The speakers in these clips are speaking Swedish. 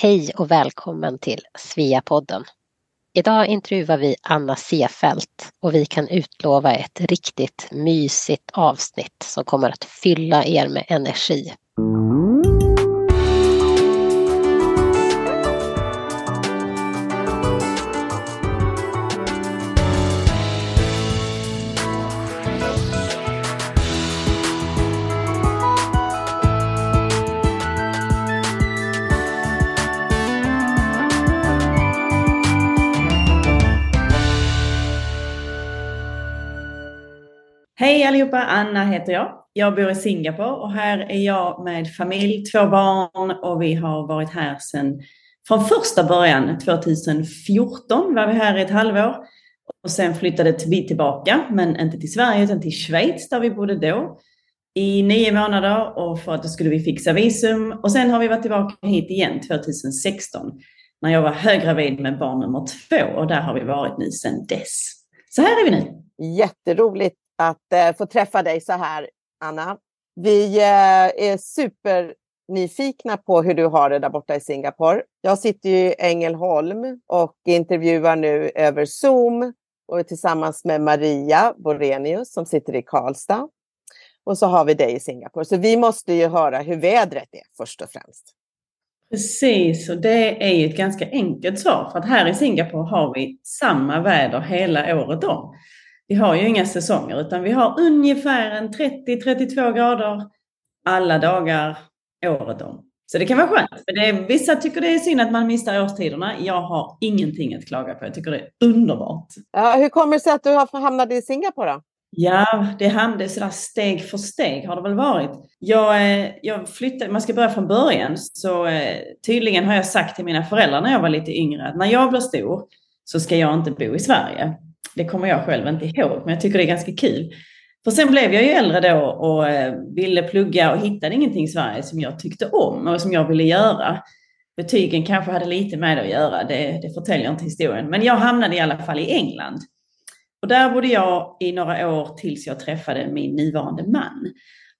Hej och välkommen till Sveapodden. Idag intervjuar vi Anna Sefelt och vi kan utlova ett riktigt mysigt avsnitt som kommer att fylla er med energi. Hej allihopa, Anna heter jag. Jag bor i Singapore och här är jag med familj, två barn och vi har varit här sedan från första början, 2014 var vi här i ett halvår och sen flyttade vi tillbaka, men inte till Sverige utan till Schweiz där vi bodde då i nio månader och för att då skulle vi fixa visum och sen har vi varit tillbaka hit igen 2016 när jag var höggravid med barn nummer två och där har vi varit nu sedan dess. Så här är vi nu. Jätteroligt att eh, få träffa dig så här, Anna. Vi eh, är supernyfikna på hur du har det där borta i Singapore. Jag sitter i Ängelholm och intervjuar nu över Zoom och är tillsammans med Maria Borenius som sitter i Karlstad. Och så har vi dig i Singapore. Så vi måste ju höra hur vädret är först och främst. Precis, och det är ju ett ganska enkelt svar för att här i Singapore har vi samma väder hela året om vi har ju inga säsonger utan vi har ungefär en 30-32 grader alla dagar året om. Så det kan vara skönt. För det, vissa tycker det är synd att man missar årstiderna. Jag har ingenting att klaga på. Jag tycker det är underbart. Ja, hur kommer det sig att du har hamnat i Singapore då? Ja, det hände sådär steg för steg har det väl varit. Jag, eh, jag flyttade, man ska börja från början, så eh, tydligen har jag sagt till mina föräldrar när jag var lite yngre att när jag blir stor så ska jag inte bo i Sverige. Det kommer jag själv inte ihåg, men jag tycker det är ganska kul. För sen blev jag ju äldre då och eh, ville plugga och hittade ingenting i Sverige som jag tyckte om och som jag ville göra. Betygen kanske hade lite med det att göra, det, det förtäljer inte historien. Men jag hamnade i alla fall i England. Och där bodde jag i några år tills jag träffade min nuvarande man.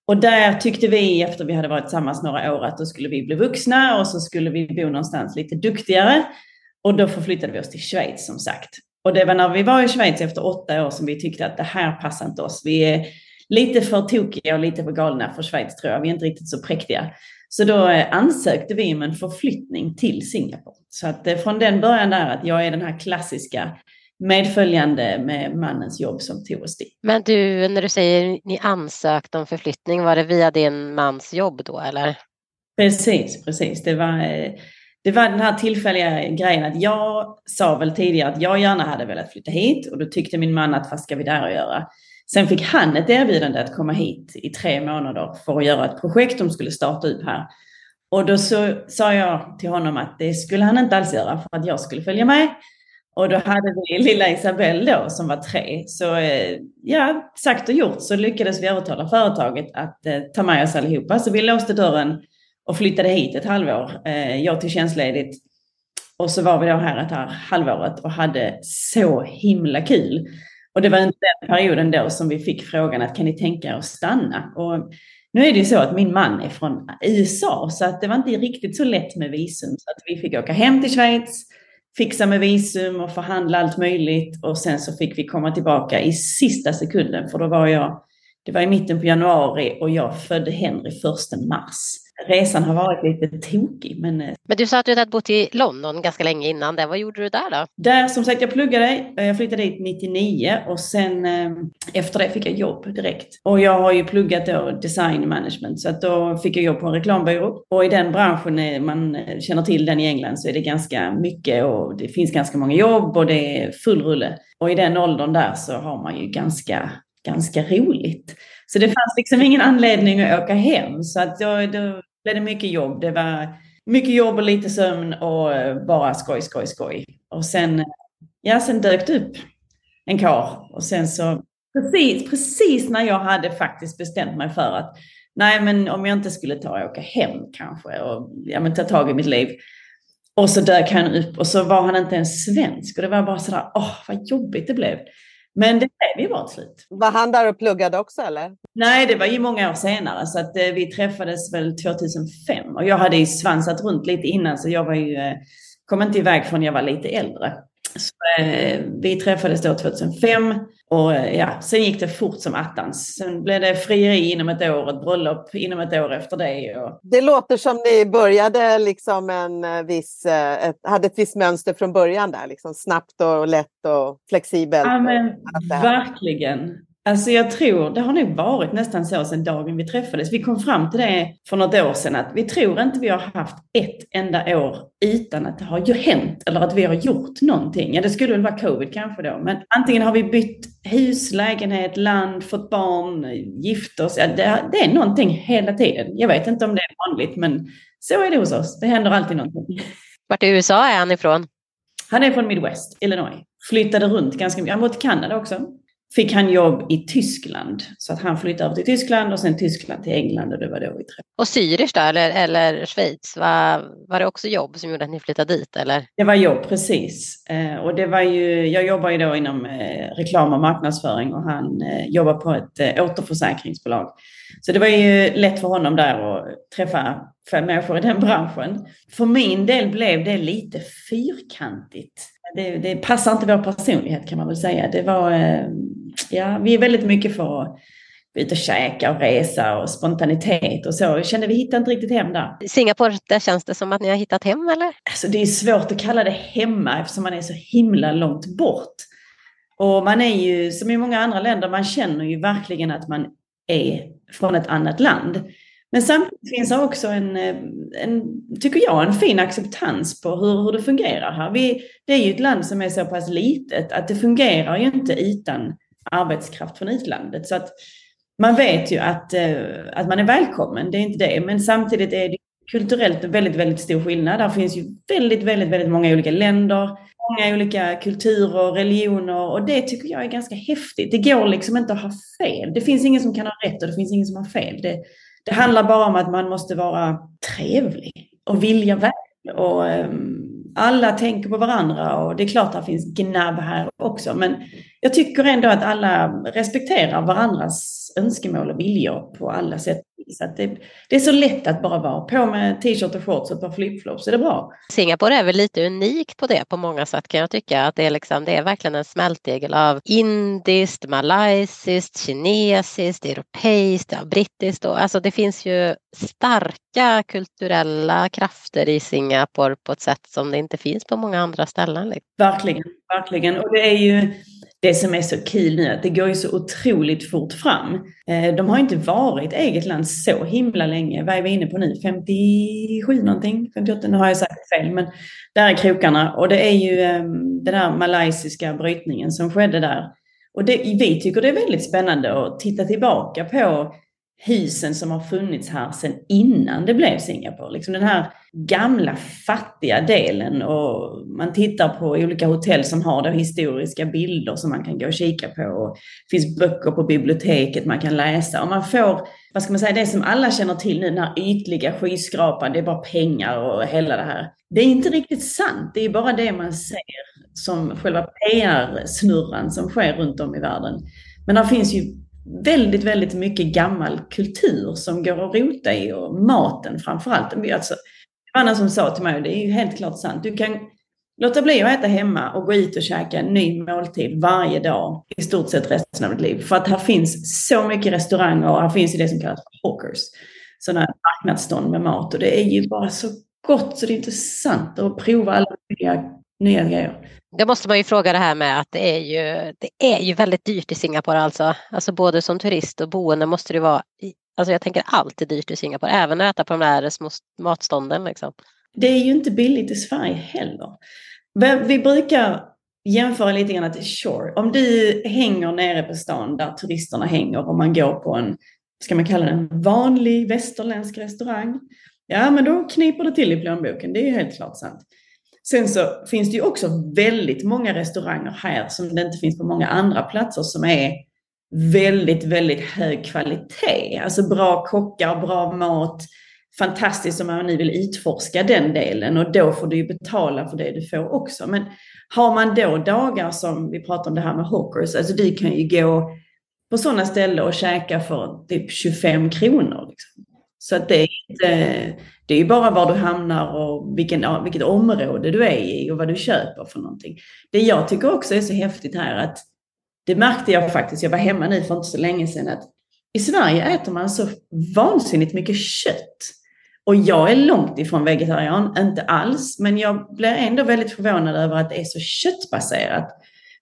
Och där tyckte vi, efter vi hade varit tillsammans några år, att då skulle vi bli vuxna och så skulle vi bo någonstans lite duktigare. Och då förflyttade vi oss till Schweiz som sagt. Och det var när vi var i Schweiz efter åtta år som vi tyckte att det här passar inte oss. Vi är lite för tokiga och lite för galna för Schweiz tror jag. Vi är inte riktigt så präktiga. Så då eh, ansökte vi om en förflyttning till Singapore. Så att eh, från den början där att jag är den här klassiska medföljande med mannens jobb som tog oss dit. Men du, när du säger ni ansökte om förflyttning, var det via din mans jobb då eller? Precis, precis. Det var eh, det var den här tillfälliga grejen att jag sa väl tidigare att jag gärna hade velat flytta hit och då tyckte min man att vad ska vi där och göra? Sen fick han ett erbjudande att komma hit i tre månader för att göra ett projekt de skulle starta upp här. Och då så, sa jag till honom att det skulle han inte alls göra för att jag skulle följa med. Och då hade vi lilla Isabelle då som var tre. Så eh, ja, sagt och gjort så lyckades vi övertala företaget att eh, ta med oss allihopa. Så vi låste dörren och flyttade hit ett halvår. Eh, jag till tjänstledigt. Och så var vi då här ett här halvåret och hade så himla kul. Och det var inte den perioden då som vi fick frågan att kan ni tänka er att stanna? Och nu är det ju så att min man är från USA så att det var inte riktigt så lätt med visum. Så att vi fick åka hem till Schweiz, fixa med visum och förhandla allt möjligt. Och sen så fick vi komma tillbaka i sista sekunden för då var jag, det var i mitten på januari och jag födde Henry 1 mars resan har varit lite tokig. Men, eh, men du sa att du hade bott i London ganska länge innan det. Vad gjorde du där då? Där som sagt, jag pluggade. Jag flyttade dit 99 och sen eh, efter det fick jag jobb direkt. Och jag har ju pluggat då design management så att då fick jag jobb på en reklambyrå. Och i den branschen, man känner till den i England, så är det ganska mycket och det finns ganska många jobb och det är full rulle. Och i den åldern där så har man ju ganska, ganska roligt. Så det fanns liksom ingen anledning att åka hem. Så att då, då blev det mycket jobb. Det var mycket jobb och lite sömn och eh, bara skoj, skoj, skoj. Och sen, ja, sen dök det upp en kar och sen så precis, precis när jag hade faktiskt bestämt mig för att nej, men om jag inte skulle ta och åka hem kanske och ja, men ta tag i mitt liv. Och så dök han upp och så var han inte ens svensk och det var bara sådär, åh vad jobbigt det blev. Men det blev ju ett slut. Var han där och pluggade också eller? Nej, det var ju många år senare så att eh, vi träffades väl 2005 och jag hade ju svansat runt lite innan så jag var ju, eh, kom inte iväg förrän jag var lite äldre. Så, eh, vi träffades då 2005 och eh, ja, sen gick det fort som attans. Sen blev det frieri inom ett år, ett bröllop inom ett år efter det. Och... Det låter som ni började liksom en eh, viss, eh, ett, hade ett visst mönster från början där, liksom snabbt och lätt och flexibelt. Ja, men verkligen. Alltså jag tror, det har nog varit nästan så sedan dagen vi träffades. Vi kom fram till det för något år sedan att vi tror inte vi har haft ett enda år utan att det har hänt eller att vi har gjort någonting. Ja, det skulle väl vara covid kanske då, men antingen har vi bytt hus, lägenhet, land, fått barn, gift oss. Ja, det, det är någonting hela tiden. Jag vet inte om det är vanligt, men så är det hos oss. Det händer alltid någonting. Vart i USA är han ifrån? Han är från Midwest, Illinois. Flyttade runt ganska mycket. Han var till Kanada också fick han jobb i Tyskland. Så att han flyttade över till Tyskland och sen Tyskland till England och det var då vi träffades. Och Zürich då, eller, eller Schweiz, var, var det också jobb som gjorde att ni flyttade dit? Eller? Det var jobb, precis. Eh, och det var ju, jag jobbar ju då inom eh, reklam och marknadsföring och han eh, jobbar på ett återförsäkringsbolag. Så det var ju lätt för honom där att träffa människor i den branschen. För min del blev det lite fyrkantigt. Det, det passar inte vår personlighet kan man väl säga. Det var, eh, ja, vi är väldigt mycket för att ut och käka och resa och spontanitet och så. Kände vi hittade inte riktigt hem där. Singapore, där känns det som att ni har hittat hem eller? Alltså det är svårt att kalla det hemma eftersom man är så himla långt bort. Och man är ju, som i många andra länder, man känner ju verkligen att man är från ett annat land. Men samtidigt finns det också en, eh, en, tycker jag, en fin acceptans på hur, hur det fungerar här. Vi, det är ju ett land som är så pass litet att det fungerar ju inte utan arbetskraft från utlandet. Så att man vet ju att, eh, att man är välkommen, det är inte det. Men samtidigt är det kulturellt väldigt, väldigt stor skillnad. Där finns ju väldigt, väldigt, väldigt många olika länder, många olika kulturer, religioner och det tycker jag är ganska häftigt. Det går liksom inte att ha fel. Det finns ingen som kan ha rätt och det finns ingen som har fel. Det, det handlar bara om att man måste vara trevlig och vilja väl. Och, um, alla tänker på varandra och det är klart att det finns gnabb här också. Men jag tycker ändå att alla respekterar varandras önskemål och viljor på alla sätt. Så det, det, är så lätt att bara vara på med t-shirt och shorts och ett par flipflops, så det är bra. Singapore är väl lite unikt på det på många sätt kan jag tycka. Att det, är liksom, det är verkligen en smältdegel av indiskt, malaysiskt, kinesiskt, europeiskt, ja, brittiskt. Och, alltså det finns ju starka kulturella krafter i Singapore på ett sätt som det inte finns på många andra ställen. Liksom. Verkligen, verkligen. Och det är ju det som är så kul nu är att det går ju så otroligt fort fram. Eh, de har inte varit eget land så himla länge. Vad är vi inne på nu? 57 någonting? 58? Nu har jag sagt fel, men där är krokarna. Och det är ju ehm, den här malaysiska brytningen som skedde där. Och det, vi tycker det är väldigt spännande att titta tillbaka på husen som har funnits här sedan innan det blev Singapore. Liksom den här gamla fattiga delen och man tittar på olika hotell som har då historiska bilder som man kan gå och kika på. Och det finns böcker på biblioteket man kan läsa och man får, vad ska man säga, det som alla känner till nu, den här ytliga skyskrapan, det är bara pengar och hela det här. Det är inte riktigt sant, det är bara det man ser som själva PR-snurran som sker runt om i världen. Men det finns ju väldigt, väldigt mycket gammal kultur som går att rota i och maten framför allt. Alltså, det var någon som sa till mig, och det är ju helt klart sant, du kan låta bli att äta hemma och gå ut och käka en ny måltid varje dag i stort sett resten av ditt liv. För att här finns så mycket restauranger och här finns det som kallas för hawkers. Sådana marknadsstånd med mat och det är ju bara så gott så det är inte sant att prova alla nya, nya grejer. Det måste man ju fråga det här med att det är ju, det är ju väldigt dyrt i Singapore alltså. Alltså både som turist och boende måste det vara. Alltså jag tänker allt är dyrt i Singapore, även att äta på de där små matstånden liksom. Det är ju inte billigt i Sverige heller. Vi brukar jämföra lite grann till Sure. Om du hänger nere på stan där turisterna hänger och man går på en, ska man kalla det en vanlig västerländsk restaurang. Ja, men då kniper det till i plånboken. Det är ju helt klart sant. Sen så finns det ju också väldigt många restauranger här som det inte finns på många andra platser som är väldigt, väldigt hög kvalitet. Alltså bra kockar, bra mat, fantastiskt om man nu vill utforska den delen och då får du ju betala för det du får också. Men har man då dagar som, vi pratar om det här med hawkers, alltså du kan ju gå på sådana ställen och käka för typ 25 kronor. Liksom. Så att det, är inte, det är ju bara var du hamnar och vilken, vilket område du är i och vad du köper för någonting. Det jag tycker också är så häftigt här att det märkte jag faktiskt, jag var hemma nu för inte så länge sedan, att i Sverige äter man så vansinnigt mycket kött. Och jag är långt ifrån vegetarian, inte alls, men jag blir ändå väldigt förvånad över att det är så köttbaserat.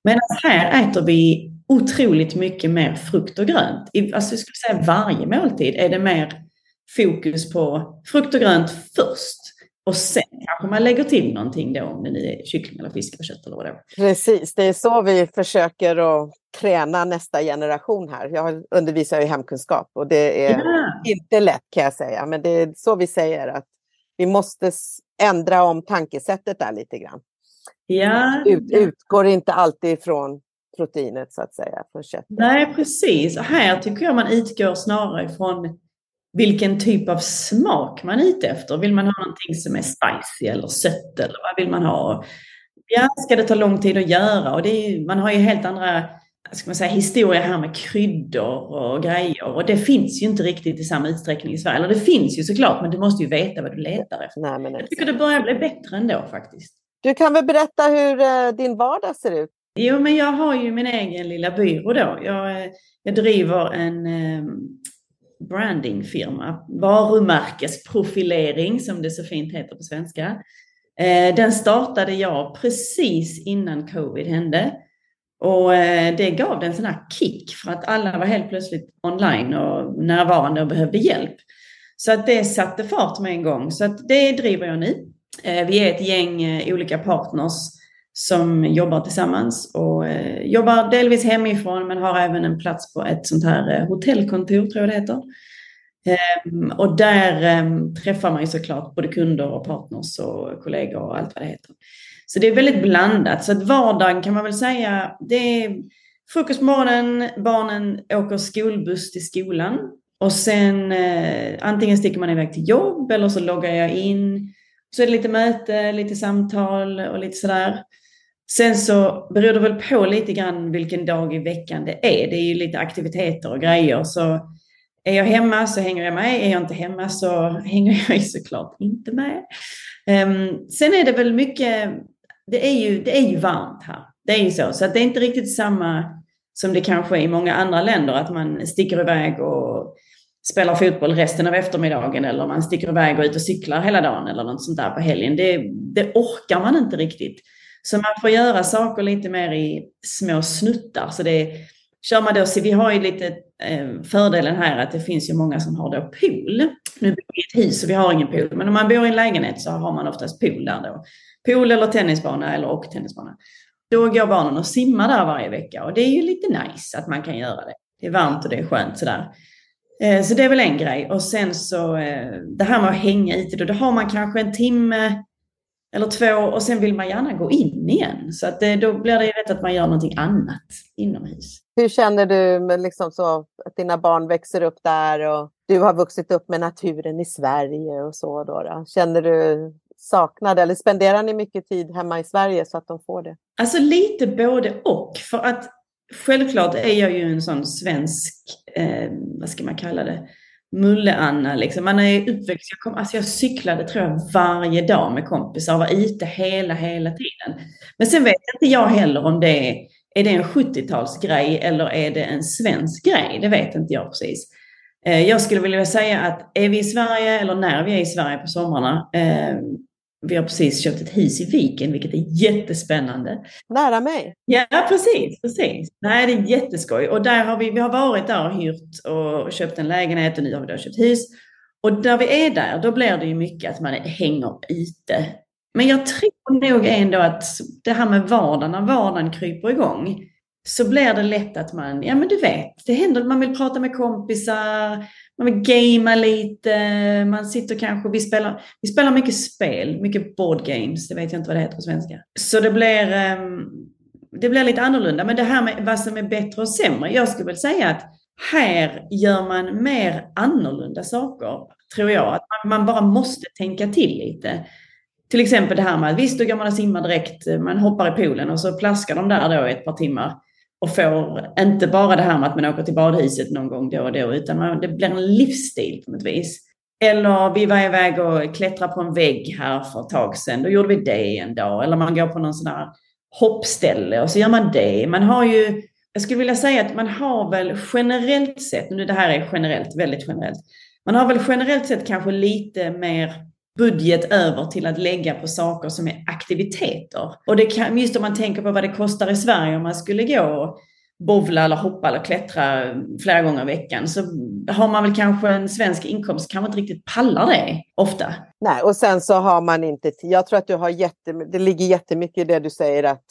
Men här äter vi otroligt mycket mer frukt och grönt. Alltså jag skulle säga varje måltid är det mer fokus på frukt och grönt först. Och sen kanske man lägger till någonting då om det nu är kyckling eller fisk eller kött eller vad det är. Precis, det är så vi försöker att träna nästa generation här. Jag undervisar i hemkunskap och det är ja. inte lätt kan jag säga. Men det är så vi säger att vi måste ändra om tankesättet där lite grann. Ja. Ut, utgår inte alltid ifrån proteinet så att säga, från köttet. Nej, precis. Här tycker jag man utgår snarare ifrån vilken typ av smak man är ute efter. Vill man ha någonting som är spicy eller sött eller vad vill man ha? Ja, ska det ta lång tid att göra? Och det är, man har ju helt andra ska man säga, historia här med kryddor och grejer. Och det finns ju inte riktigt i samma utsträckning i Sverige. Eller det finns ju såklart, men du måste ju veta vad du letar efter. Nej, men jag tycker det börjar bli bättre ändå faktiskt. Du kan väl berätta hur eh, din vardag ser ut? Jo, men jag har ju min egen lilla byrå då. Jag, eh, jag driver en um, brandingfirma, varumärkesprofilering som det så fint heter på svenska. Eh, den startade jag precis innan covid hände. Och eh, det gav den en sån här kick för att alla var helt plötsligt online och närvarande och behövde hjälp. Så att det satte fart med en gång. Så att det driver jag nu. Eh, vi är ett gäng olika partners som jobbar tillsammans och eh, jobbar delvis hemifrån men har även en plats på ett sånt här eh, hotellkontor tror jag det heter. Eh, och där ehm, träffar man ju såklart både kunder och partners och kollegor och allt vad det heter. Så det är väldigt blandat. Så att vardagen kan man väl säga, det är frukost på morgonen, barnen åker skolbuss till skolan och sen eh, antingen sticker man iväg till jobb eller så loggar jag in. Så är det lite möte, lite samtal och lite sådär. Sen så beror det väl på lite grann vilken dag i veckan det är. Det är ju lite aktiviteter och grejer. Så är jag hemma så hänger jag med. Är jag inte hemma så hänger jag ju såklart inte med. Ehm, sen är det väl mycket, det är, ju, det är ju varmt här. Det är ju så. Så att det är inte riktigt samma som det kanske är i många andra länder. Att man sticker iväg och spelar fotboll resten av eftermiddagen eller man sticker iväg och ut och cyklar hela dagen eller något sånt där på helgen. Det, det orkar man inte riktigt. Så man får göra saker lite mer i små snuttar. Så det kör man då, så vi har ju lite eh, fördelen här att det finns ju många som har då pool. Nu bor vi i ett hus så vi har ingen pool, men om man bor i en lägenhet så har man oftast pool där då. Pool eller tennisbana eller och tennisbana. Då går barnen och simmar där varje vecka och det är ju lite nice att man kan göra det. Det är varmt och det är skönt sådär. Eh, så det är väl en grej. Och sen så eh, det här med att hänga ute, då, då har man kanske en timme eller två och sen vill man gärna gå in igen. Så att det, då blir det rätt att man gör någonting annat inomhus. Hur känner du liksom så att dina barn växer upp där och du har vuxit upp med naturen i Sverige och så? Då, då? Känner du saknad eller spenderar ni mycket tid hemma i Sverige så att de får det? Alltså lite både och. För att självklart är jag ju en sån svensk, eh, vad ska man kalla det, Mulle-Anna. Liksom. Man är uppväxt, jag, kom, alltså jag cyklade tror jag varje dag med kompisar och var ute hela, hela tiden. Men sen vet inte jag heller om det är, är det en 70-talsgrej eller är det en svensk grej? Det vet inte jag precis. Eh, jag skulle vilja säga att är vi i Sverige eller när vi är i Sverige på somrarna ehm, vi har precis köpt ett hus i Viken, vilket är jättespännande. Nära mig. Ja, precis. precis. Nej, det är jätteskoj. Och där har vi, vi har varit där och hyrt och köpt en lägenhet och nu har vi då köpt hus. Och när vi är där, då blir det ju mycket att man hänger ute. Men jag tror nog ändå att det här med vardagen, när vardagen kryper igång, så blir det lätt att man, ja men du vet, det händer, man vill prata med kompisar, man vill gamea lite, man sitter kanske, vi spelar, vi spelar mycket spel, mycket board games, det vet jag inte vad det heter på svenska. Så det blir, ehm, det blir lite annorlunda. Men det här med vad som är bättre och sämre, jag skulle väl säga att här gör man mer annorlunda saker. tror jag. Att man bara måste tänka till lite. Till exempel det här med att visst, då går man och simmar direkt, man hoppar i poolen och så plaskar de där då i ett par timmar och får inte bara det här med att man åker till badhuset någon gång då och då, utan man, det blir en livsstil på något vis. Eller vi var iväg och klättrade på en vägg här för ett tag sedan, då gjorde vi det en dag. Eller man går på någon sån här hoppställe och så gör man det. Man har ju, jag skulle vilja säga att man har väl generellt sett, nu det här är generellt, väldigt generellt, man har väl generellt sett kanske lite mer budget över till att lägga på saker som är aktiviteter. Och det kan, just om man tänker på vad det kostar i Sverige om man skulle gå och bovla eller hoppa eller klättra flera gånger i veckan så har man väl kanske en svensk inkomst kanske inte riktigt pallar det ofta. Nej, och sen så har man inte, jag tror att du har jätte, det ligger jättemycket i det du säger att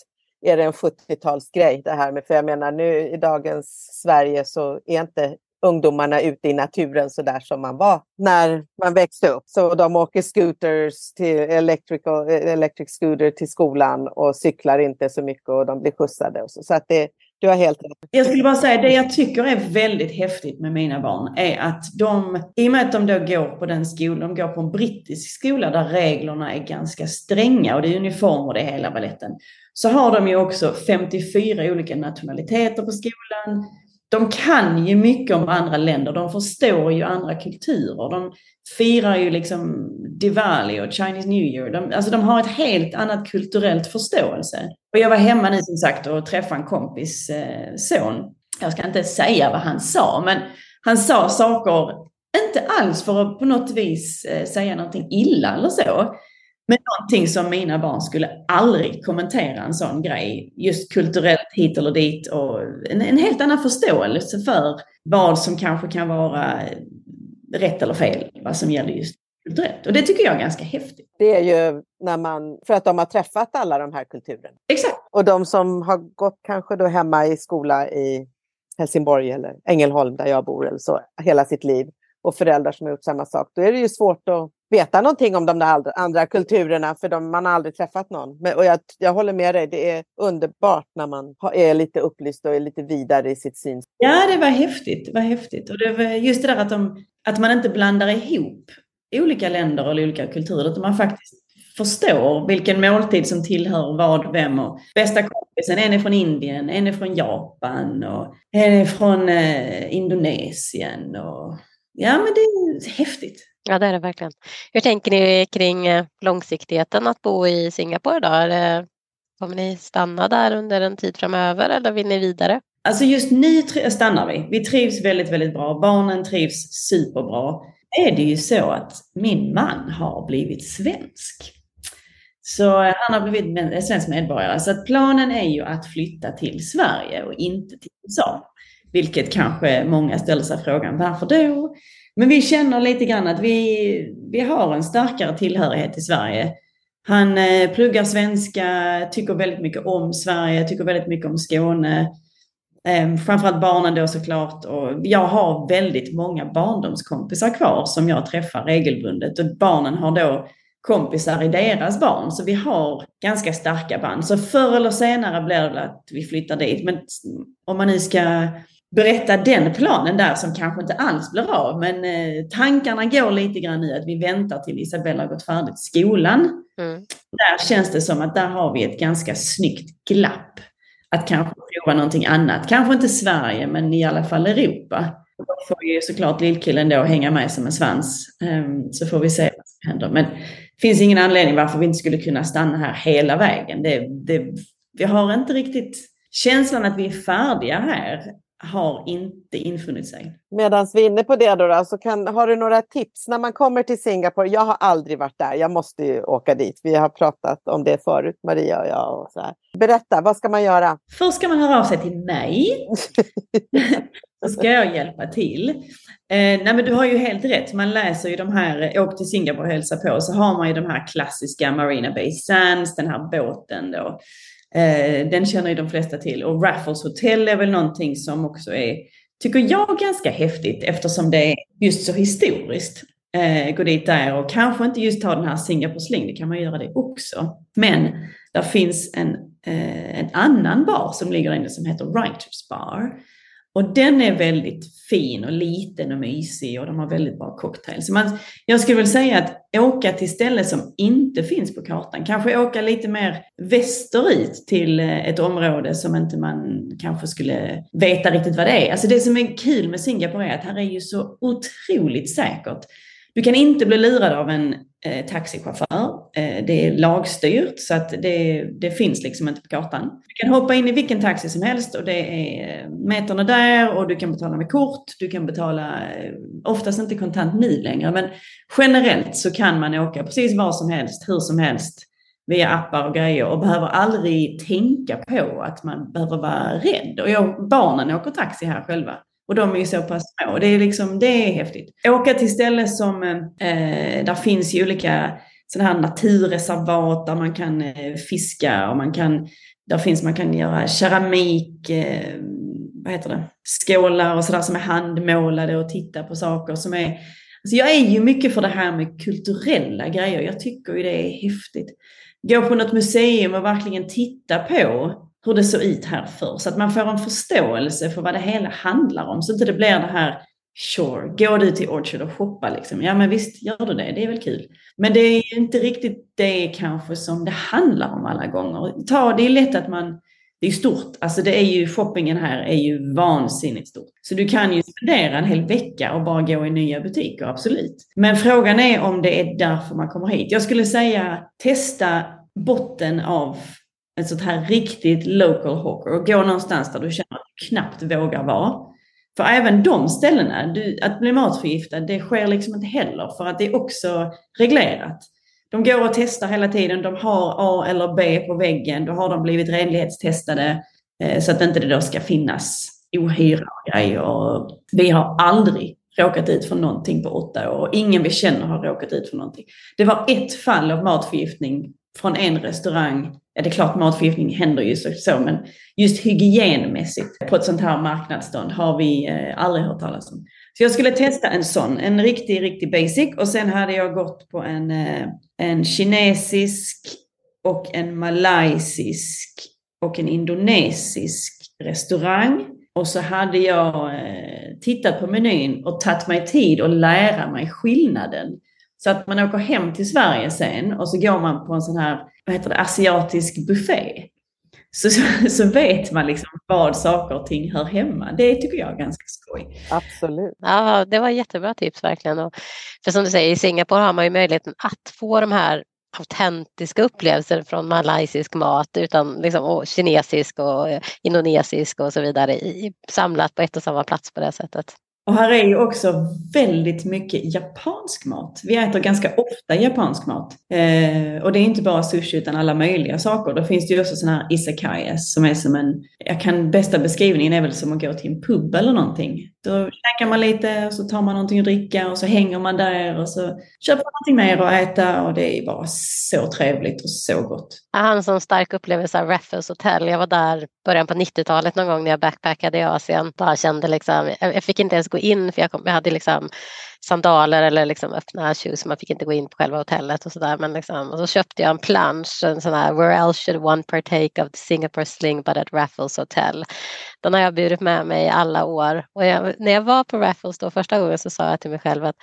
är det en 70-talsgrej det här med, för jag menar nu i dagens Sverige så är inte ungdomarna ute i naturen så där som man var när man växte upp. Så de åker scooters till electrical, electric scooter till skolan och cyklar inte så mycket och de blir skjutsade. Och så. så att det, du har helt rätt. Jag skulle bara säga, det jag tycker är väldigt häftigt med mina barn är att de, i och med att de då går på den skolan, de går på en brittisk skola där reglerna är ganska stränga och det är uniformer det är hela baletten, så har de ju också 54 olika nationaliteter på skolan de kan ju mycket om andra länder, de förstår ju andra kulturer. De firar ju liksom Diwali och Chinese New Year. De, alltså de har ett helt annat kulturellt förståelse. Och jag var hemma nu som sagt och träffade en kompis eh, son. Jag ska inte säga vad han sa, men han sa saker, inte alls för att på något vis eh, säga någonting illa eller så. Men någonting som mina barn skulle aldrig kommentera en sån grej. Just kulturellt hit eller dit och en, en helt annan förståelse för vad som kanske kan vara rätt eller fel, vad som gäller just kulturellt. Och det tycker jag är ganska häftigt. Det är ju när man, för att de har träffat alla de här kulturerna. Exakt. Och de som har gått kanske då hemma i skola i Helsingborg eller Ängelholm där jag bor eller så hela sitt liv och föräldrar som har gjort samma sak. Då är det ju svårt att veta någonting om de där andra kulturerna för de, man har aldrig träffat någon. Men, och jag, jag håller med dig, det är underbart när man är lite upplyst och är lite vidare i sitt syn. Ja, det var häftigt. Det var häftigt. Och det var just det där att, de, att man inte blandar ihop olika länder eller olika kulturer, utan man faktiskt förstår vilken måltid som tillhör vad, vem och bästa kompisen, en är från Indien, en är från Japan och en är från eh, Indonesien. Och, ja, men det är häftigt. Ja, det är det verkligen. Hur tänker ni kring eh, långsiktigheten att bo i Singapore då? Kommer ni stanna där under en tid framöver eller vill ni vidare? Alltså just nu stannar vi. Vi trivs väldigt, väldigt bra. Barnen trivs superbra. Är det ju så att min man har blivit svensk. Så eh, han har blivit svensk medborgare. Så att planen är ju att flytta till Sverige och inte till USA. Vilket kanske många ställer sig frågan, varför då? Men vi känner lite grann att vi, vi har en starkare tillhörighet till Sverige. Han eh, pluggar svenska, tycker väldigt mycket om Sverige, tycker väldigt mycket om Skåne. Eh, framförallt barnen då såklart. Och jag har väldigt många barndomskompisar kvar som jag träffar regelbundet. Och barnen har då kompisar i deras barn. Så vi har ganska starka band. Så förr eller senare blir det att vi flyttar dit. Men om man nu ska berätta den planen där som kanske inte alls blir av. Men eh, tankarna går lite grann i att vi väntar till Isabella har gått färdigt skolan. Mm. Där känns det som att där har vi ett ganska snyggt glapp. Att kanske prova någonting annat. Kanske inte Sverige, men i alla fall Europa. Då får ju såklart lillkillen då hänga med som en svans. Um, så får vi se vad som händer. Men det finns ingen anledning varför vi inte skulle kunna stanna här hela vägen. Det, det, vi har inte riktigt känslan att vi är färdiga här har inte infunnit sig. Medan vi är inne på det då, då, så kan, har du några tips när man kommer till Singapore? Jag har aldrig varit där. Jag måste ju åka dit. Vi har pratat om det förut, Maria och jag. Och så här. Berätta, vad ska man göra? Först ska man höra av sig till mig. så ska jag hjälpa till. Eh, nej men du har ju helt rätt. Man läser ju de här, åk till Singapore och hälsa på, så har man ju de här klassiska Marina Bay Sands, den här båten då Eh, den känner ju de flesta till. Och Raffles Hotel är väl någonting som också är, tycker jag, ganska häftigt eftersom det är just så historiskt. Eh, gå dit där och kanske inte just ta den här Singapore Sling, det kan man göra det också. Men där finns en, eh, en annan bar som ligger inne som heter Writers Bar. Och den är väldigt fin och liten och mysig och de har väldigt bra cocktails. Man, jag skulle väl säga att åka till ställen som inte finns på kartan, kanske åka lite mer västerut till eh, ett område som inte man kanske skulle veta riktigt vad det är. Alltså det som är kul med Singapore är att här är ju så otroligt säkert. Du kan inte bli lurad av en eh, taxichaufför. Eh, det är lagstyrt så att det, det, finns liksom inte på kartan. Du kan hoppa in i vilken taxi som helst och det är eh, meterna där och du kan betala med kort. Du kan betala, eh, oftast inte kontant nu längre, men generellt så kan man åka precis var som helst, hur som helst via appar och grejer och behöver aldrig tänka på att man behöver vara rädd. Och jag, barnen åker taxi här själva. Och de är ju så pass små. Det är, liksom, det är häftigt. Åka till ställen som, eh, där finns ju olika sådana här naturreservat där man kan eh, fiska och man kan, där finns, man kan göra keramik, eh, vad heter det, skålar och sådär som är handmålade och titta på saker som är Alltså jag är ju mycket för det här med kulturella grejer. Jag tycker ju det är häftigt. Gå på något museum och verkligen titta på hur det såg ut här förr. Så att man får en förståelse för vad det hela handlar om. Så att det inte blir det här Sure, går du till Orchard och shoppa liksom? Ja men visst gör du det, det är väl kul. Men det är inte riktigt det kanske som det handlar om alla gånger. Ta, det är lätt att man, det är stort, alltså det är ju, shoppingen här är ju vansinnigt stort. Så du kan ju spendera en hel vecka och bara gå i nya butiker, absolut. Men frågan är om det är därför man kommer hit. Jag skulle säga testa botten av ett sånt här riktigt local hawker och gå någonstans där du känner att du knappt vågar vara. För även de ställena, du, att bli matförgiftad, det sker liksom inte heller för att det är också reglerat. De går och testar hela tiden, de har A eller B på väggen, då har de blivit renlighetstestade eh, så att inte det då ska finnas ohyra och grejer. Vi har aldrig råkat ut för någonting på åtta år och ingen vi känner har råkat ut för någonting. Det var ett fall av matförgiftning från en restaurang ja, det är klart matförgiftning händer ju så, men just hygienmässigt på ett sånt här marknadsstånd har vi eh, aldrig hört talas om. Så jag skulle testa en sån, en riktig, riktig basic och sen hade jag gått på en, eh, en kinesisk och en malaysisk och en indonesisk restaurang. Och så hade jag eh, tittat på menyn och tagit mig tid att lära mig skillnaden. Så att man åker hem till Sverige sen och så går man på en sån här vad heter det, asiatisk buffé. Så, så, så, vet man liksom vad saker och ting hör hemma. Det tycker jag är ganska skoj. Absolut. Ja, det var jättebra tips verkligen. Och för som du säger, i Singapore har man ju möjligheten att få de här autentiska upplevelser från malaysisk mat utan liksom, och kinesisk och indonesisk och så vidare i, samlat på ett och samma plats på det sättet. Och här är ju också väldigt mycket japansk mat. Vi äter ganska ofta japansk mat. Eh, och det är inte bara sushi utan alla möjliga saker. Då finns det ju också sådana här isakayas som är som en, jag kan, bästa beskrivningen är väl som att gå till en pub eller någonting. Då käkar man lite och så tar man någonting att dricka och så hänger man där och så köper man någonting mer att äta och det är bara så trevligt och så gott. Jag har en sån stark upplevelse av Raffles Hotel. Jag var där början på 90-talet någon gång när jag backpackade i Asien. Bara kände liksom, jag fick inte ens gå in för jag, kom, jag hade liksom sandaler eller liksom öppna shoes så man fick inte gå in på själva hotellet och sådär. Men liksom, och så köpte jag en plansch, en sån här Where else should one partake of the Singapore sling but at Raffles Hotel. Den har jag burit med mig i alla år. Och jag, när jag var på Raffles då första gången så sa jag till mig själv att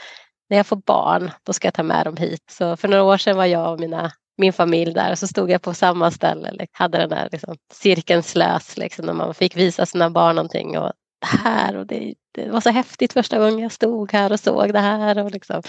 när jag får barn då ska jag ta med dem hit. Så för några år sedan var jag och mina min familj där och så stod jag på samma ställe, liksom, hade den där liksom, cirkeln slös liksom, när man fick visa sina barn någonting och här och det, det, var så häftigt första gången jag stod här och såg det här och liksom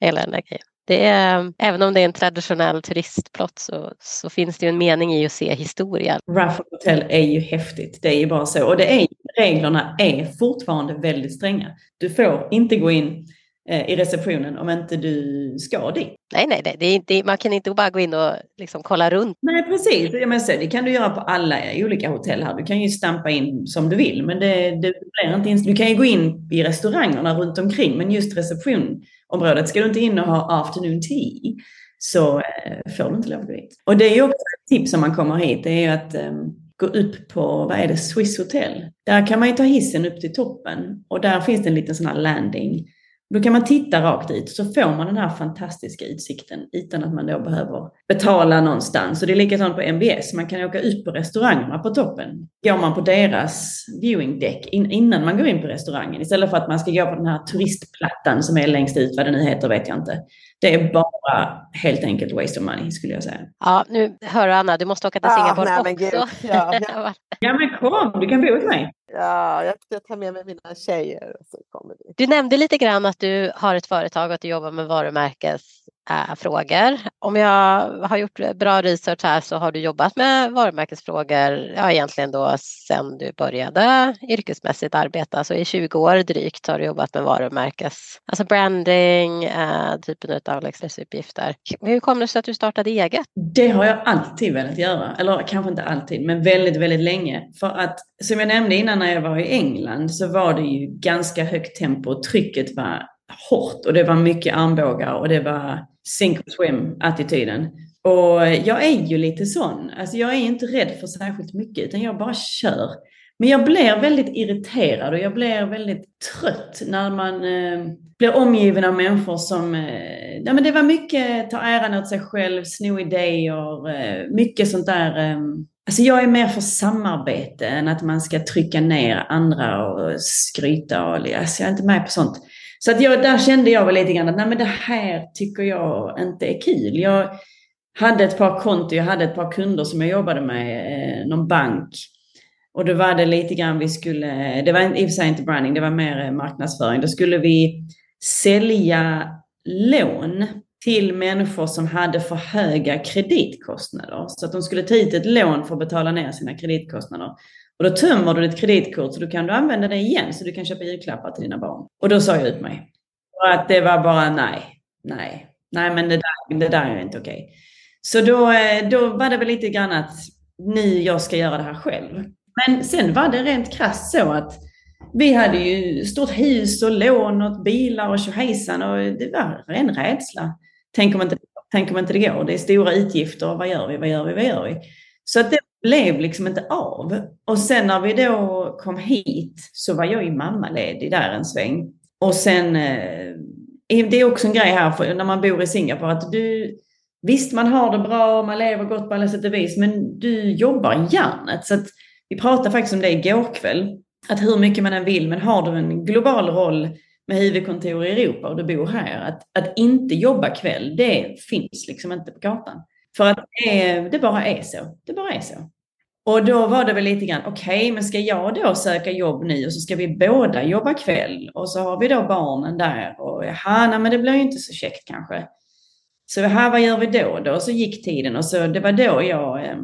hela den där grejen. Det är, även om det är en traditionell turistplott så, så finns det ju en mening i att se historia. Raffle Hotel är ju häftigt, det är ju bara så. Och det är, reglerna är fortfarande väldigt stränga. Du får inte gå in i receptionen om inte du ska dit. Nej, nej, nej. Det är inte, man kan inte bara gå in och liksom kolla runt. Nej, precis. det kan du göra på alla olika hotell här. Du kan ju stampa in som du vill, men det, det blir inte in. Du kan ju gå in i restaurangerna runt omkring, men just receptionområdet ska du inte in och ha afternoon tea så eh, får du inte lov att gå dit. Och det är ju också ett tips om man kommer hit, det är ju att eh, gå upp på, vad är det, Swiss Hotel. Där kan man ju ta hissen upp till toppen och där finns det en liten sån här landing Då kan man titta rakt ut så får man den här fantastiska utsikten utan att man då behöver betala någonstans. Och det är likadant på MBS, man kan åka ut på restaurangerna på toppen. Går man på deras viewing deck innan man går in på restaurangen istället för att man ska gå på den här turistplattan som är längst ut, vad det nu heter vet jag inte. Det är bara helt enkelt waste of money skulle jag säga. Ja, nu hör Anna, du måste åka till Singapore ja, nej, också. Ja, ja. ja, men kom, du kan bo hos mig. Ja, jag jag tar med mig mina tjejer. och Så kommer vi. Du nämnde lite grann att du har ett företag och att du jobbar med varumärkes Eh, frågor. Om jag har gjort bra research här så har du jobbat med varumärkesfrågor ja, egentligen då sedan du började yrkesmässigt arbeta. Så i 20 år drygt har du jobbat med varumärkes, alltså branding, äh, typen av liksom uppgifter. Hur kom det sig att du startade eget? Det har jag alltid velat göra, eller kanske inte alltid, men väldigt, väldigt länge. För att som jag nämnde innan när jag var i England så var det ju ganska högt tempo. Trycket var hårt och det var mycket armbågar och det var sink or swim-attityden. Och jag är ju lite sån. Alltså jag är inte rädd för särskilt mycket utan jag bara kör. Men jag blir väldigt irriterad och jag blir väldigt trött när man eh, blir omgiven av människor som... Eh, ja, men det var mycket ta äran åt sig själv, sno idéer, eh, mycket sånt där. Eh, Alltså jag är mer för samarbete än att man ska trycka ner andra och skryta. Och, alltså jag är inte med på sånt. Så att jag, där kände jag väl lite grann att nej men det här tycker jag inte är kul. Jag hade ett par konton, jag hade ett par kunder som jag jobbade med, eh, någon bank. Och då var det lite grann vi skulle, det var i och för sig inte branding, det var mer eh, marknadsföring. Då skulle vi sälja lån till människor som hade för höga kreditkostnader. Så att de skulle ta ut ett lån för att betala ner sina kreditkostnader. Och då tömmer du ditt kreditkort så då kan du använda det igen så du kan köpa julklappar till dina barn. Och då sa jag ut mig. Och att det var bara nej, nej, nej men det där, det där är inte okej. Okay. Så då, eh, då var det väl lite grann att nu jag ska göra det här själv. Men sen var det rent krasst så att vi hade ju stort hus och lån och bilar och tjohejsan och det var en rädsla. Tänk om, inte, tänk om inte det går. Det är stora utgifter. Vad gör vi? Vad gör vi? Vad gör vi? Så att det blev liksom inte av. Och sen när vi då kom hit så var jag ju mammaledig där en sväng. Och sen, eh, det är också en grej här för när man bor i Singapore att du, visst man har det bra och man lever gott på alla sätt och vis, men du jobbar hjärnet. järnet. Så att vi pratade faktiskt om det igår kväll, att hur mycket man än vill, men har du en global roll med huvudkontor i Europa och du bor här, att, att inte jobba kväll, det finns liksom inte på kartan. För att det, det bara är så. Det bara är så. Och då var det väl lite grann, okej, okay, men ska jag då söka jobb nu och så ska vi båda jobba kväll och så har vi då barnen där och jaha, nej men det blir ju inte så käckt kanske. Så här, vad gör vi då? Då så gick tiden och så det var då jag eh,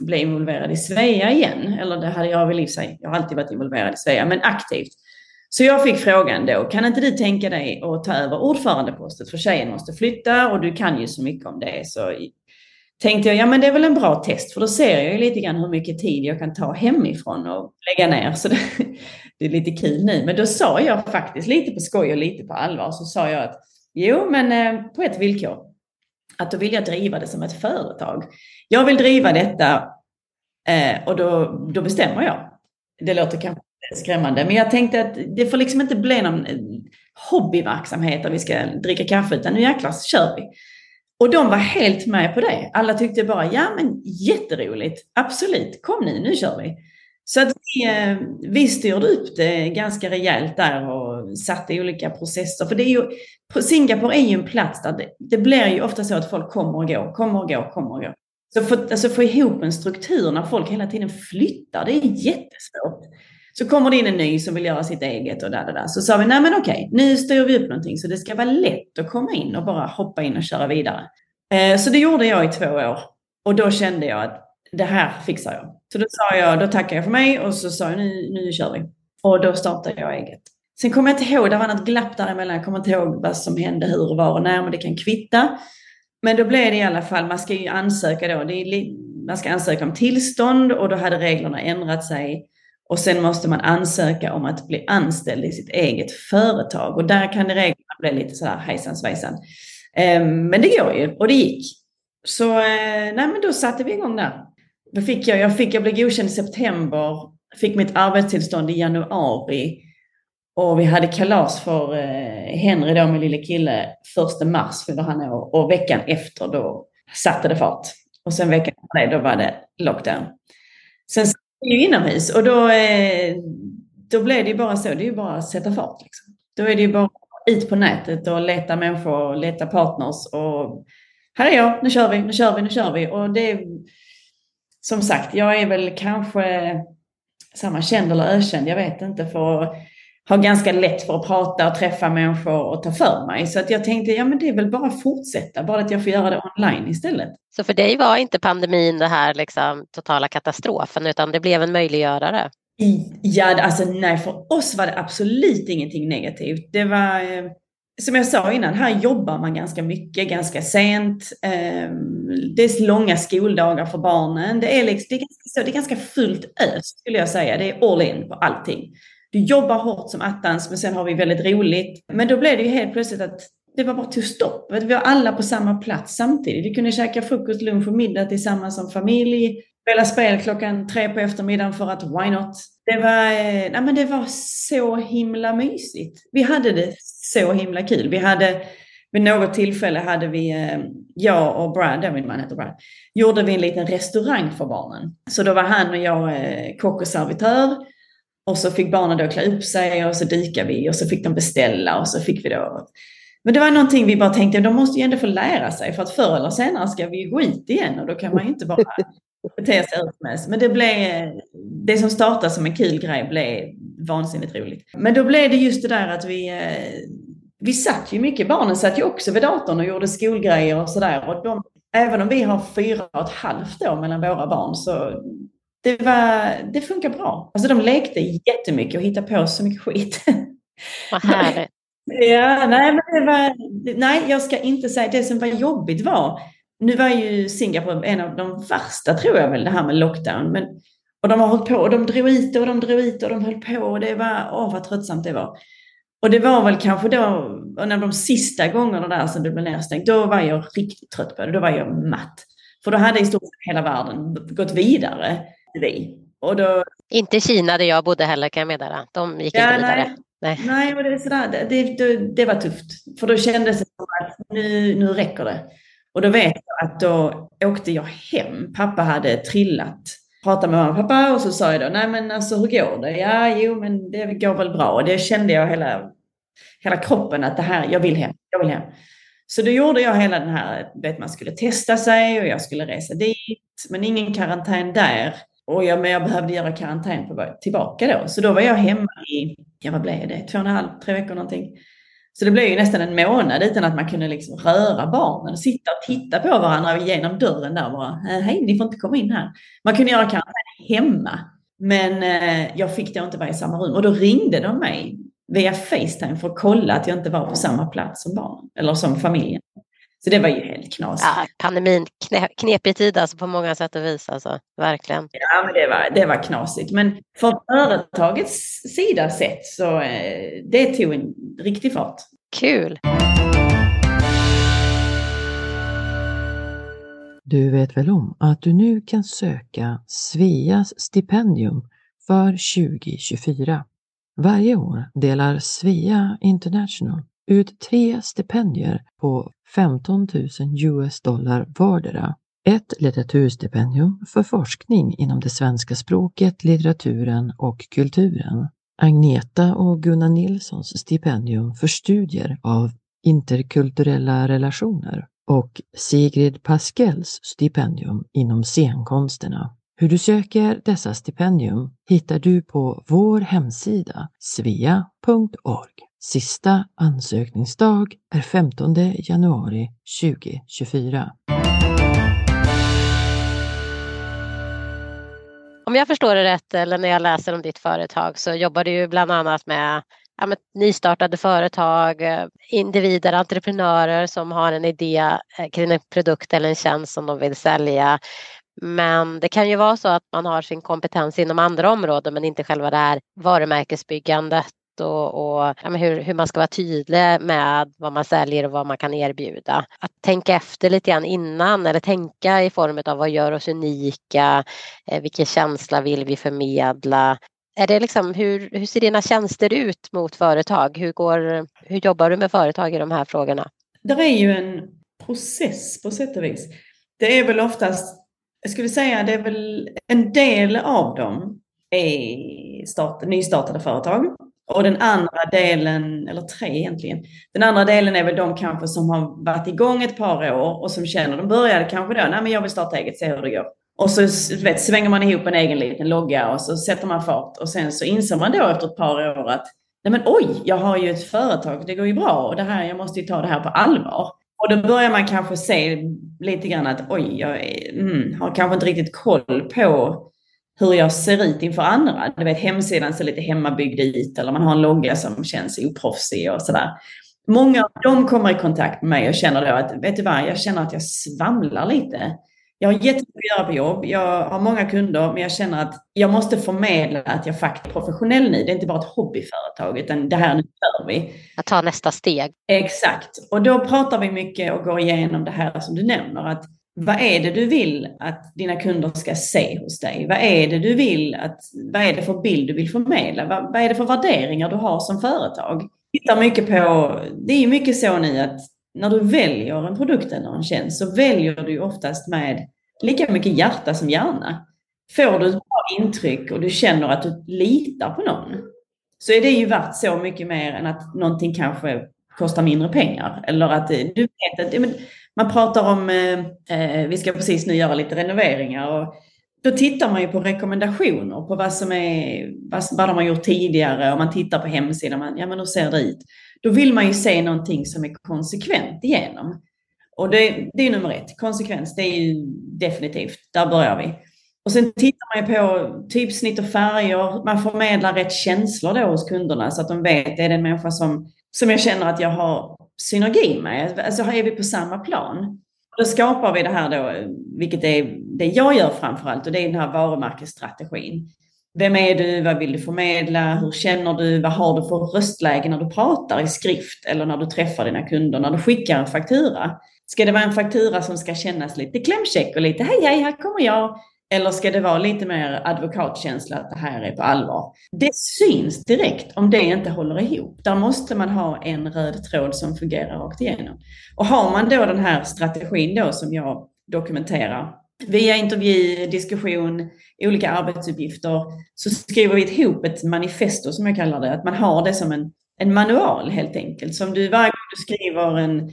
blev involverad i Svea igen. Eller det hade jag väl i sig. Jag har alltid varit involverad i Svea, men aktivt. Så jag fick frågan då, kan inte du tänka dig att ta över ordförandepostet för tjejen måste flytta och du kan ju så mycket om det. Så tänkte jag, ja men det är väl en bra test för då ser jag ju lite grann hur mycket tid jag kan ta hemifrån och lägga ner. Så det, det är lite kul nu. Men då sa jag faktiskt lite på skoj och lite på allvar så sa jag att jo men eh, på ett villkor. Att då vill jag driva det som ett företag. Jag vill driva detta eh, och då, då bestämmer jag. Det låter kanske skrämmande. Men jag tänkte att det får liksom inte bli någon eh, hobbyverksamhet där vi ska dricka kaffe, utan nu jäklar kör vi. Och de var helt med på det. Alla tyckte bara, ja men jätteroligt, absolut, kom nu, nu kör vi. Så att vi, eh, vi styrde upp det ganska rejält där och satte olika processer. För det är ju, Singapore är ju en plats där det, det blir ju ofta så att folk kommer och går, kommer och går, kommer och går. Så få, alltså få ihop en struktur när folk hela tiden flyttar, det är jättesvårt. Så kommer det in en ny som vill göra sitt eget och där, där, där. Så sa vi, nej men okej, nu styr vi upp någonting så det ska vara lätt att komma in och bara hoppa in och köra vidare. Eh, så det gjorde jag i två år. Och då kände jag att det här fixar jag. Så då sa jag, då tackar jag för mig och så sa jag, nu, nu kör vi. Och då startade jag eget. Sen kommer jag inte ihåg, det var något glapp däremellan. Jag kommer inte ihåg vad som hände, hur och var och när, men det kan kvitta. Men då blev det i alla fall, man ska ju ansöka då, det är, man ska ansöka om tillstånd och då hade reglerna ändrat sig. Och sen måste man ansöka om att bli anställd i sitt eget företag. Och där kan det reglerna bli lite så här hejsan svejsan. Ehm, men det går ju och det gick. Så eh, nej, men då satte vi igång där. Då fick jag, jag, fick, jag blev godkänd i september, fick mitt arbetstillstånd i januari. Och vi hade kalas för eh, Henry då, min lille kille, första mars fyllde han år och veckan efter då satte det fart. Och sen veckan efter det, då var det lockdown. Sen är ju inomhus och då, eh, då blev det ju bara så, det är ju bara att sätta fart. Liksom. Då är det ju bara ut på nätet och leta människor, och leta partners och här är jag, nu kör vi, nu kör vi, nu kör vi. Och det, som sagt, jag är väl kanske samma känd eller ökänd, jag vet inte, för har ganska lätt för att prata och träffa människor och ta för mig. Så att jag tänkte, ja men det är väl bara att fortsätta, bara att jag får göra det online istället. Så för dig var inte pandemin det här liksom totala katastrofen utan det blev en möjliggörare? Ja, alltså nej, för oss var det absolut ingenting negativt. Det var, eh, som jag sa innan, här jobbar man ganska mycket, ganska sent. Ehm, det är långa skoldagar för barnen. Det är, liksom, det är, ganska, det är ganska fullt ös skulle jag säga. Det är all in på allting. Du jobbar hårt som attans men sen har vi väldigt roligt. Men då blev det ju helt plötsligt att det var bara tog stopp. Vi var alla på samma plats samtidigt. Vi kunde käka frukost, lunch och middag tillsammans som familj. Spela spel klockan tre på eftermiddagen för att why not? Det var, eh, nej men det var så himla mysigt. Vi hade det så himla kul. Vi hade vid något tillfälle hade vi, eh, jag och Brad, min man heter Brad, gjorde vi en liten restaurang för barnen. Så då var han och jag eh, kock och servitör och så fick barnen då klä upp sig och så dykade vi och så fick de beställa och så fick vi då men det var någonting vi bara tänkte, de måste ju ändå få lära sig för att förr eller senare ska vi gå ut igen och då kan man ju inte bara bete sig utmässigt. Men det blev, det som startade som en kul grej blev vansinnigt roligt. Men då blev det just det där att vi, eh, vi satt ju mycket, barnen satt ju också vid datorn och gjorde skolgrejer och sådär. Och de, även om vi har fyra och ett halvt år mellan våra barn så det, var, det funkar bra. Alltså de lekte jättemycket och hittade på så mycket skit. Vad härligt. Ja, nej, men det var, nej, jag ska inte säga det som var jobbigt var, nu var ju Singapore en av de värsta tror jag väl, det här med lockdown. Men, och de har hållit på och de drog ut och de drog ut och de höll på och det var, åh vad tröttsamt det var. Och det var väl kanske då, när de sista gångerna där som det blev nedstängt, då var jag riktigt trött på det. Då var jag matt. För då hade i stort sett hela världen gått vidare vi. Och då... Inte Kina där jag bodde heller kan jag meddela. De gick ja, inte vidare. Nej. Nej, nej och det, är sådär, det, det, det, var tufft. För då kändes det som att nu, nu räcker det. Och då vet jag att då åkte jag hem. Pappa hade trillat. Pratade med mamma och pappa och så sa jag då, nej men alltså hur går det? Ja, jo men det går väl bra. Och det kände jag hela, hela kroppen att det här, jag vill hem, jag vill hem. Så då gjorde jag hela den här, vet man skulle testa sig och jag skulle resa dit. Men ingen karantän där. Och jag, men jag behövde göra karantän på tillbaka då. Så då var jag hemma i, ja vad blev det, två och en halv, tre veckor någonting. Så det blev ju nästan en månad utan att man kunde liksom röra barnen och sitta och titta på varandra genom dörren där bara, eh, hej ni får inte komma in här. Man kunde göra karantän hemma. Men eh, jag fick då inte vara i samma rum och då ringde de mig via Facetime för att kolla att jag inte var på samma plats som barnen eller som familjen. Så det var ju helt knas. Ja, pandemin, knepig tid alltså på många sätt och vis. Alltså, verkligen. Ja, men det var, det var knasigt. Men från företagets sida sett så eh, det tog en riktig fart. Kul! Du vet väl om att du nu kan söka Sveas stipendium för 2024? Varje år delar Svea International ut tre stipendier på 15 000 US dollar vardera. Ett litteraturstipendium för forskning inom det svenska språket, litteraturen och kulturen. Agneta och Gunnar Nilssons stipendium för studier av interkulturella relationer och Sigrid Paskells stipendium inom scenkonsterna. Hur du söker dessa stipendium hittar du på vår hemsida svea.org. Sista ansökningsdag är 15 januari 2024. Om jag förstår det rätt, eller när jag läser om ditt företag, så jobbar du ju bland annat med ja, med nystartade företag, individer, entreprenörer som har en idé eh, kring en produkt eller en tjänst som de vill sälja. Men det kan ju vara så att man har sin kompetens inom andra områden men inte själva det här varumärkesbyggandet och, och ja, hur, hur, man ska vara tydlig med vad man säljer och vad man kan erbjuda. Att tänka efter lite grann innan eller tänka i form av vad gör oss unika? Eh, vilken känsla vill vi förmedla? Är det liksom, hur, hur ser dina tjänster ut mot företag? Hur, går, hur jobbar du med företag i de här frågorna? Det är ju en process på sätt och vis. Det är väl oftast, jag skulle säga det är väl en del av dem är start, nystartade företag. Och den andra delen, eller tre egentligen, den andra delen är väl de kanske som har varit igång ett par år och som känner, de började kanske då, nej men jag vill starta eget, se hur det går. Och så vet, svänger man ihop en egen liten logga och så sätter man fart och sen så inser man då efter ett par år att nej men oj, jag har ju ett företag, det går ju bra och det här, jag måste ju ta det här på allvar. Och då börjar man kanske se lite grann att oj, jag mm, har kanske inte riktigt koll på hur jag ser ut inför andra. Du vet, hemsidan ser lite hemmabyggd ut eller man har en logga som känns oproffsig och sådär. Många av dem kommer i kontakt med mig och känner då att, vet du vad, jag känner att jag svamlar lite. Jag har jättemycket att göra på jobb, jag har många kunder, men jag känner att jag måste förmedla att jag faktiskt är professionell nu. Det är inte bara ett hobbyföretag, utan det här nu kör vi. Att ta nästa steg. Exakt. Och då pratar vi mycket och går igenom det här som du nämner. Att vad är det du vill att dina kunder ska se hos dig? Vad är det du vill att, vad är det för bild du vill förmedla? Vad, vad är det för värderingar du har som företag? Tittar mycket på, det är mycket så nu att när du väljer en produkt eller en tjänst så väljer du oftast med lika mycket hjärta som hjärna. Får du ett bra intryck och du känner att du litar på någon så är det ju värt så mycket mer än att någonting kanske kostar mindre pengar. Eller att du vet att man pratar om, eh, eh, vi ska precis nu göra lite renoveringar och då tittar man ju på rekommendationer på vad som är, vad, vad de har gjort tidigare och man tittar på hemsidan, man, ja men hur ser det ut? Då vill man ju se någonting som är konsekvent igenom. Och det, det är nummer ett, konsekvens, det är ju definitivt, där börjar vi. Och sen tittar man ju på typsnitt och färger, man förmedlar rätt känslor då hos kunderna så att de vet, är det en människa som, som jag känner att jag har synergi med? Alltså är vi på samma plan? Då skapar vi det här då, vilket är det jag gör framförallt och det är den här varumärkesstrategin. Vem är du? Vad vill du förmedla? Hur känner du? Vad har du för röstläge när du pratar i skrift eller när du träffar dina kunder, när du skickar en faktura? Ska det vara en faktura som ska kännas lite klämkäck och lite hej hej, här kommer jag. Eller ska det vara lite mer advokatkänsla att det här är på allvar? Det syns direkt om det inte håller ihop. Där måste man ha en röd tråd som fungerar rakt igenom. Och har man då den här strategin då som jag dokumenterar via intervju, diskussion, olika arbetsuppgifter så skriver vi ihop ett manifesto som jag kallar det. Att man har det som en, en manual helt enkelt. Som du varje gång du skriver en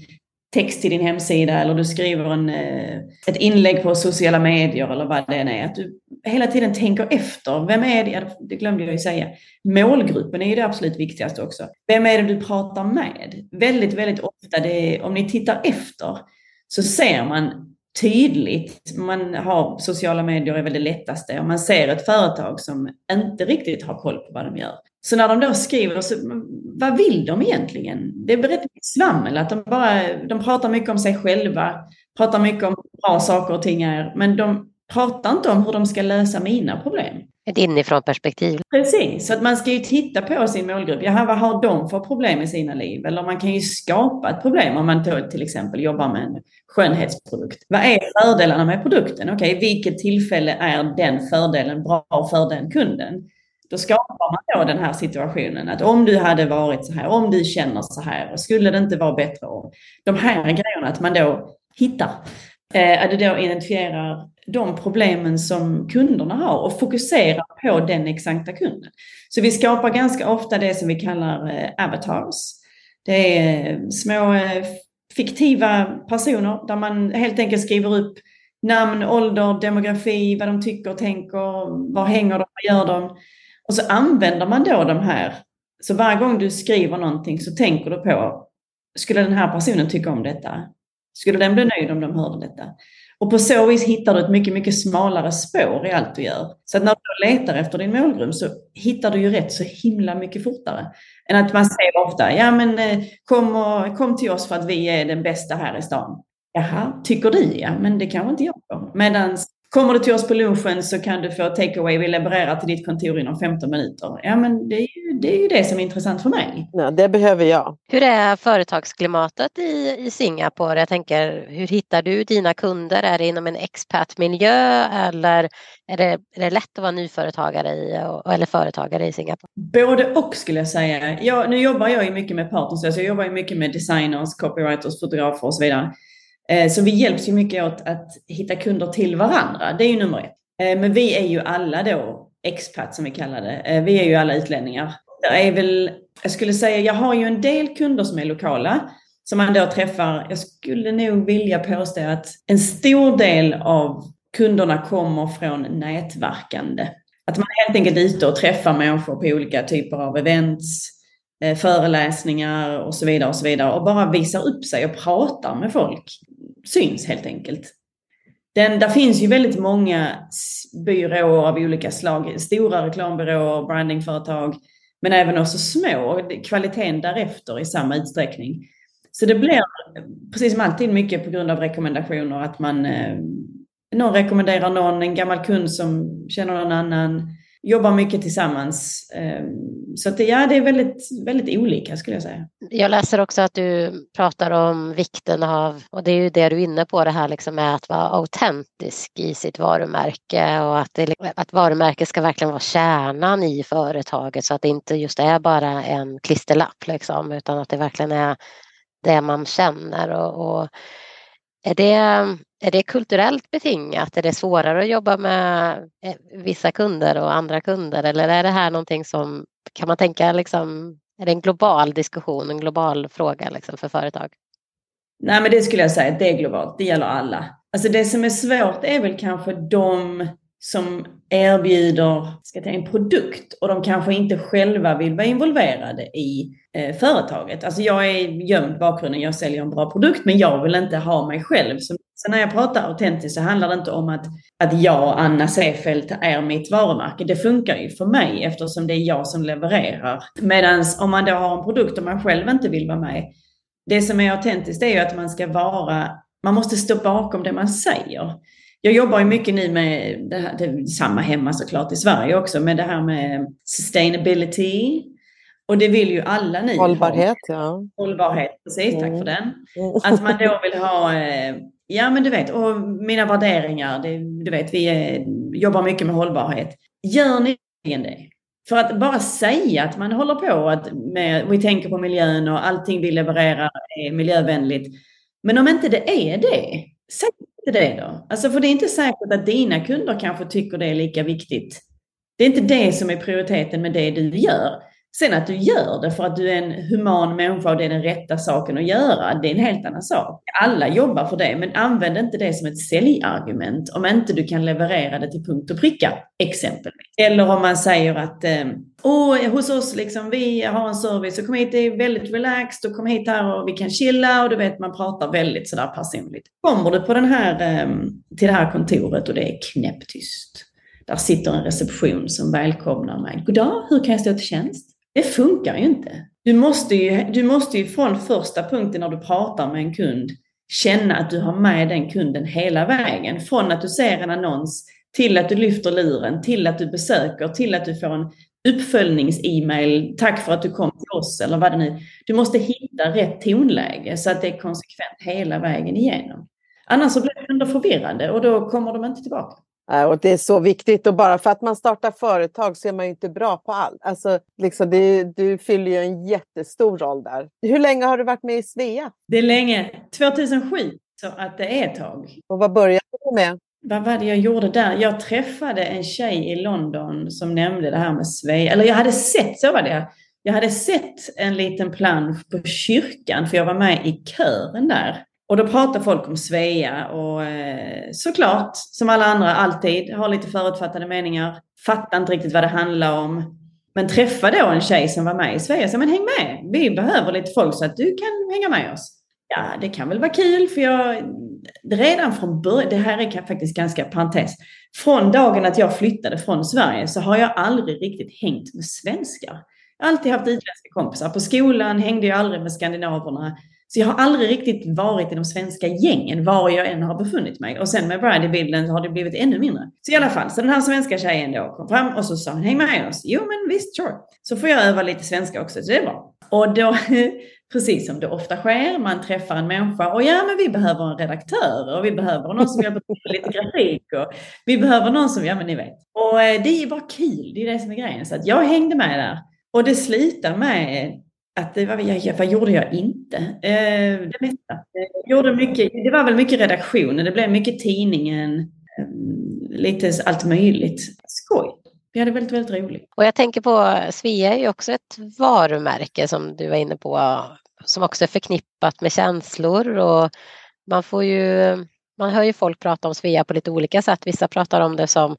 text till din hemsida eller du skriver en, eh, ett inlägg på sociala medier eller vad det än är. Att du hela tiden tänker efter. Vem är det? Det glömde jag ju säga. Målgruppen är ju det absolut viktigaste också. Vem är det du pratar med? Väldigt, väldigt ofta, det, om ni tittar efter så ser man tydligt, man har sociala medier är väl det lättaste, och man ser ett företag som inte riktigt har koll på vad de gör. Så när de då skriver, så, vad vill de egentligen? Det är rätt mycket svammel, att de, bara, de pratar mycket om sig själva, pratar mycket om bra saker och ting är, men de pratar inte om hur de ska lösa mina problem. Ett inifrån perspektiv. Precis, så att man ska ju titta på sin målgrupp. Jaha, vad har de för problem i sina liv? Eller man kan ju skapa ett problem om man till exempel jobbar med en skönhetsprodukt. Vad är fördelarna med produkten? Okej, okay, vilket tillfälle är den fördelen bra för den kunden? Då skapar man då den här situationen att om du hade varit så här, om du känner så här, skulle det inte vara bättre om de här grejerna, att man då hittar, eh, att du då identifierar de problemen som kunderna har och fokuserar på den exakta kunden. Så vi skapar ganska ofta det som vi kallar eh, avatars. Det är eh, små eh, fiktiva personer där man helt enkelt skriver upp namn, ålder, demografi, vad de tycker och tänker, var hänger de, vad gör de? Och så använder man då de här. Så varje gång du skriver någonting så tänker du på, skulle den här personen tycka om detta? Skulle den bli nöjd om de hörde detta? Och på så vis hittar du ett mycket, mycket smalare spår i allt du gör. Så att när du letar efter din målgrupp så hittar du ju rätt så himla mycket fortare. Än att man säger ofta, ja men eh, kom, och, kom till oss för att vi är den bästa här i stan. Jaha, tycker du ja, men det kanske inte jag. Medan Kommer du till oss på lunchen så kan du få takeaway, vi levererar till ditt kontor inom 15 minuter. Ja, men det är ju det, är ju det som är intressant för mig. Ja, det behöver jag. Hur är företagsklimatet i, i Singapore? Jag tänker, hur hittar du dina kunder? Är det inom en expatmiljö eller är det, är det lätt att vara nyföretagare i, eller företagare i Singapore? Både och skulle jag säga. Jag, nu jobbar jag ju mycket med partners, alltså jag jobbar ju mycket med designers, copywriters, fotografer och så vidare. Eh, så vi hjälps ju mycket åt att hitta kunder till varandra. Det är ju nummer ett. Eh, men vi är ju alla då expat som vi kallar det. Eh, vi är ju alla utlänningar. Det är väl, jag skulle säga, jag har ju en del kunder som är lokala som man då träffar. Jag skulle nog vilja påstå att en stor del av kunderna kommer från nätverkande. Att man helt enkelt är ute och träffar människor på olika typer av events, föreläsningar och så vidare och så vidare och bara visar upp sig och pratar med folk syns helt enkelt. Den, där finns ju väldigt många byråer av olika slag, stora reklambyråer, brandingföretag, men även också små, kvaliteten därefter i samma utsträckning. Så det blir precis som alltid mycket på grund av rekommendationer, att man eh, någon rekommenderar någon, en gammal kund som känner någon annan, jobbar mycket tillsammans. Ehm, så att, ja, det är väldigt, väldigt olika skulle jag säga. Jag läser också att du pratar om vikten av, och det är ju det du är inne på, det här liksom med att vara autentisk i sitt varumärke och att, det, att varumärket ska verkligen vara kärnan i företaget så att det inte just är bara en klisterlapp liksom, utan att det verkligen är det man känner. och, och är det, är det kulturellt betingat? Är det svårare att jobba med eh, vissa kunder och andra kunder? Eller är det här någonting som, kan man tänka liksom, är det en global diskussion, en global fråga liksom för företag? Nej, men det skulle jag säga, det är globalt, det gäller alla. Alltså det som är svårt är väl kanske de som erbjuder ska säga, en produkt och de kanske inte själva vill vara involverade i eh, företaget. Alltså jag är gömd bakgrunden, jag säljer en bra produkt men jag vill inte ha mig själv. Så, så när jag pratar autentiskt så handlar det inte om att, att jag, Anna Sefelt, är mitt varumärke. Det funkar ju för mig eftersom det är jag som levererar. Medan om man då har en produkt och man själv inte vill vara med, det som är autentiskt är ju att man ska vara, man måste stå bakom det man säger. Jag jobbar ju mycket nu med det här, det är samma hemma såklart i Sverige också, med det här med sustainability. Och det vill ju alla ni Hållbarhet, ha. ja. Hållbarhet, precis, tack mm. för den. Att man då vill ha, eh, ja men du vet, och mina värderingar, det, du vet, vi är, jobbar mycket med hållbarhet. Gör ni det? För att bara säga att man håller på att med, vi tänker på miljön och allting vi levererar är miljövänligt. Men om inte det är det, säg inte det då? Alltså för det är inte säkert att dina kunder kanske tycker det är lika viktigt. Det är inte det som är prioriteten med det du gör. Sen att du gör det för att du är en human människa och det är den rätta saken att göra, det är en helt annan sak. Alla jobbar för det, men använd inte det som ett säljargument om inte du kan leverera det till punkt och pricka, exempelvis. Eller om man säger att ehm, Åh, hos oss liksom, vi har en service och kom hit, det är väldigt relaxed och kom hit här och vi kan chilla och du vet, man pratar väldigt sådär personligt. Kommer du på den här, ehm, till det här kontoret och det är knäpptyst. Där sitter en reception som välkomnar mig. Goddag, hur kan jag stå till tjänst? Det funkar ju inte. Du måste ju, du måste ju från första punkten när du pratar med en kund känna att du har med den kunden hela vägen. Från att du ser en annons till att du lyfter luren, till att du besöker, till att du får en uppföljnings-e-mail. Tack för att du kom till oss eller vad det nu Du måste hitta rätt tonläge så att det är konsekvent hela vägen igenom. Annars så blir det ändå förvirrande och då kommer de inte tillbaka. Och det är så viktigt och bara för att man startar företag så är man ju inte bra på allt. Alltså, liksom det, du fyller ju en jättestor roll där. Hur länge har du varit med i Svea? Det är länge, 2007, så att det är ett tag. Och vad började du med? Vad var det jag gjorde där? Jag träffade en tjej i London som nämnde det här med Svea. Eller jag hade sett, så var det. Jag hade sett en liten plansch på kyrkan för jag var med i kören där. Och då pratar folk om Svea och eh, såklart, som alla andra alltid, har lite förutfattade meningar. Fattar inte riktigt vad det handlar om. Men träffa då en tjej som var med i Svea, så men häng med. Vi behöver lite folk så att du kan hänga med oss. Ja, det kan väl vara kul för jag redan från början, det här är faktiskt ganska parentes. Från dagen att jag flyttade från Sverige så har jag aldrig riktigt hängt med svenskar. Jag har alltid haft utländska kompisar. På skolan hängde jag aldrig med skandinaverna. Så jag har aldrig riktigt varit i de svenska gängen var jag än har befunnit mig. Och sen med Brady-bilden har det blivit ännu mindre. Så i alla fall, så den här svenska tjejen då kom fram och så sa hon, häng med oss. Jo men visst, sure. Så får jag öva lite svenska också, så det är bra. Och då, precis som det ofta sker, man träffar en människa och ja men vi behöver en redaktör och vi behöver någon som jobbar med lite grafik och vi behöver någon som, ja men ni vet. Och eh, det är ju bara kul, det är det som är grejen. Så att jag hängde med där. Och det slutar med att det var, jag, vad gjorde jag inte? Eh, det mesta. Jag gjorde mycket, det var väl mycket redaktion, det blev mycket tidningen, eh, lite allt möjligt. Skoj. Vi hade väldigt, väldigt roligt. Och jag tänker på, Svea är ju också ett varumärke som du var inne på, som också är förknippat med känslor och man får ju man hör ju folk prata om Svea på lite olika sätt. Vissa pratar om det som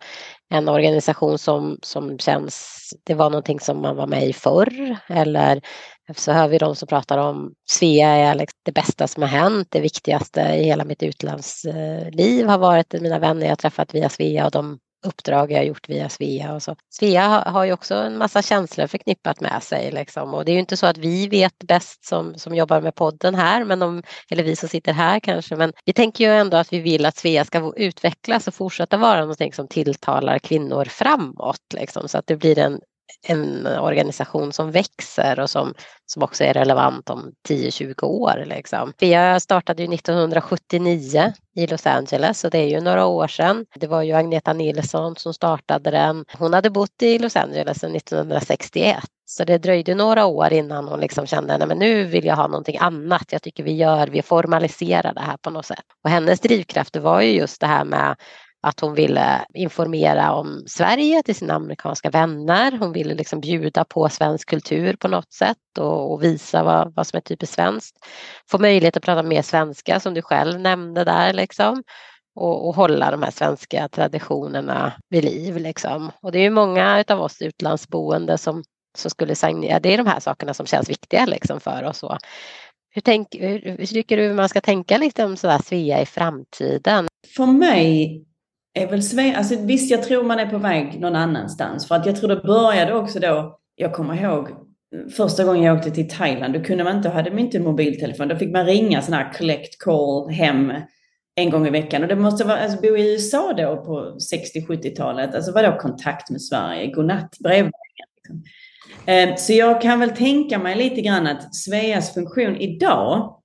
en organisation som, som känns, det var någonting som man var med i förr. Eller så hör vi de som pratar om Svea är liksom det bästa som har hänt, det viktigaste i hela mitt utlandsliv eh, har varit mina vänner jag träffat via Svea och de uppdrag jag gjort via Svea och så. Svea har ju också en massa känslor förknippat med sig liksom. och det är ju inte så att vi vet bäst som, som jobbar med podden här, men om, eller vi som sitter här kanske, men vi tänker ju ändå att vi vill att Svea ska utvecklas och fortsätta vara någonting som tilltalar kvinnor framåt liksom, så att det blir en en organisation som växer och som, som också är relevant om 10-20 år. Liksom. Jag startade ju 1979 i Los Angeles och det är ju några år sedan. Det var ju Agneta Nilsson som startade den. Hon hade bott i Los Angeles sedan 1961 så det dröjde några år innan hon liksom kände att nu vill jag ha någonting annat. Jag tycker vi gör, vi formaliserar det här på något sätt. Och hennes drivkrafter var ju just det här med att hon ville informera om Sverige till sina amerikanska vänner. Hon ville liksom bjuda på svensk kultur på något sätt och, och visa vad, vad som är typiskt svenskt. Få möjlighet att prata mer svenska som du själv nämnde där liksom. Och, och, hålla de här svenska traditionerna vid liv. Liksom. Och det är ju många av oss utlandsboende som, som skulle säga, det är de här sakerna som känns viktiga liksom för oss. Och hur, tänk, hur, hur tycker du man ska tänka liksom sådär Svea i framtiden? För mig är väl sve... alltså visst jag tror man är på väg någon annanstans. För att jag tror det började också då, jag kommer ihåg första gången jag åkte till Thailand, då kunde man inte, hade man inte mobiltelefon, då fick man ringa sådana här collect call hem en gång i veckan. Och det måste vara, alltså bo i USA då på 60-70-talet, alltså vadå kontakt med Sverige, godnatt, brevvägen. Liksom. Eh, så jag kan väl tänka mig lite grann att Sveas funktion idag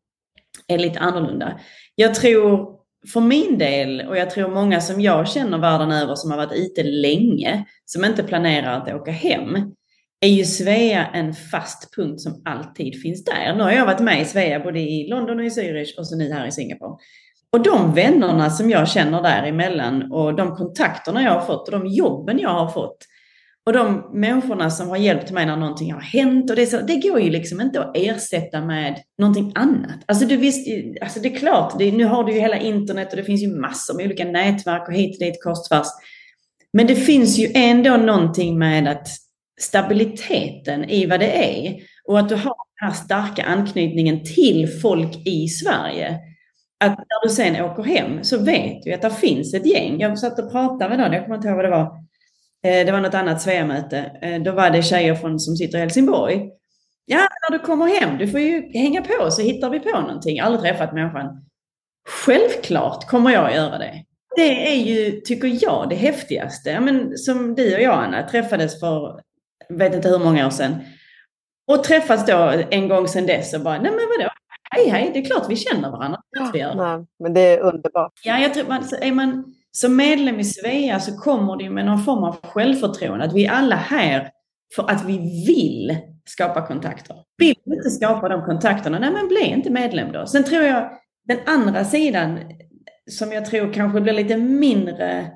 är lite annorlunda. Jag tror för min del, och jag tror många som jag känner världen över som har varit ute länge, som inte planerar att åka hem, är ju Svea en fast punkt som alltid finns där. Nu har jag varit med i Svea både i London och i Zürich och så nu här i Singapore. Och de vännerna som jag känner däremellan och de kontakterna jag har fått och de jobben jag har fått och de människorna som har hjälpt mig när någonting har hänt, och det, så, det går ju liksom inte att ersätta med någonting annat. Alltså, du visst, alltså det är klart, det, nu har du ju hela internet och det finns ju massor med olika nätverk och hit och dit kors Men det finns ju ändå någonting med att stabiliteten i vad det är och att du har den här starka anknytningen till folk i Sverige. Att när du sen åker hem så vet du att det finns ett gäng. Jag satt och pratade med någon, jag kommer inte ihåg vad det var, det var något annat Svea-möte. Eh, då var det tjejer från, som sitter i Helsingborg. Ja, när du kommer hem, du får ju hänga på så hittar vi på någonting. Aldrig träffat människan. Självklart kommer jag göra det. Det är ju, tycker jag, det häftigaste. Men, som du och jag, Anna, träffades för, vet inte hur många år sedan. Och träffas då en gång sedan dess och bara, nej men vadå, hej hej, det är klart vi känner varandra. Ja. Nej, men det är underbart. Ja, jag tror, man, är man som medlem i Svea så kommer det med någon form av självförtroende. Att vi alla här för att vi vill skapa kontakter. Vill vi inte skapa de kontakterna, nej men bli inte medlem då. Sen tror jag den andra sidan som jag tror kanske blir lite mindre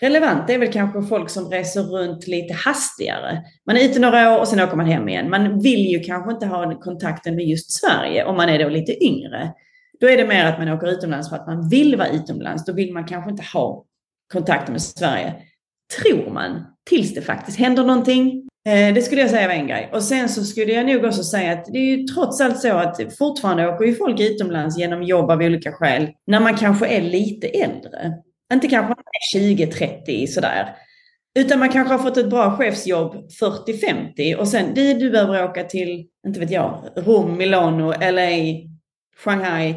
relevant, det är väl kanske folk som reser runt lite hastigare. Man är ute några år och sen åker man hem igen. Man vill ju kanske inte ha kontakten med just Sverige om man är då lite yngre. Då är det mer att man åker utomlands för att man vill vara utomlands. Då vill man kanske inte ha kontakter med Sverige. Tror man. Tills det faktiskt händer någonting. Eh, det skulle jag säga var en grej. Och sen så skulle jag nog också säga att det är ju trots allt så att fortfarande åker ju folk utomlands genom jobb av olika skäl. När man kanske är lite äldre. Inte kanske 20-30 sådär. Utan man kanske har fått ett bra chefsjobb 40-50 och sen du, du behöver åka till, inte vet jag, Rom, Milano, LA, Shanghai,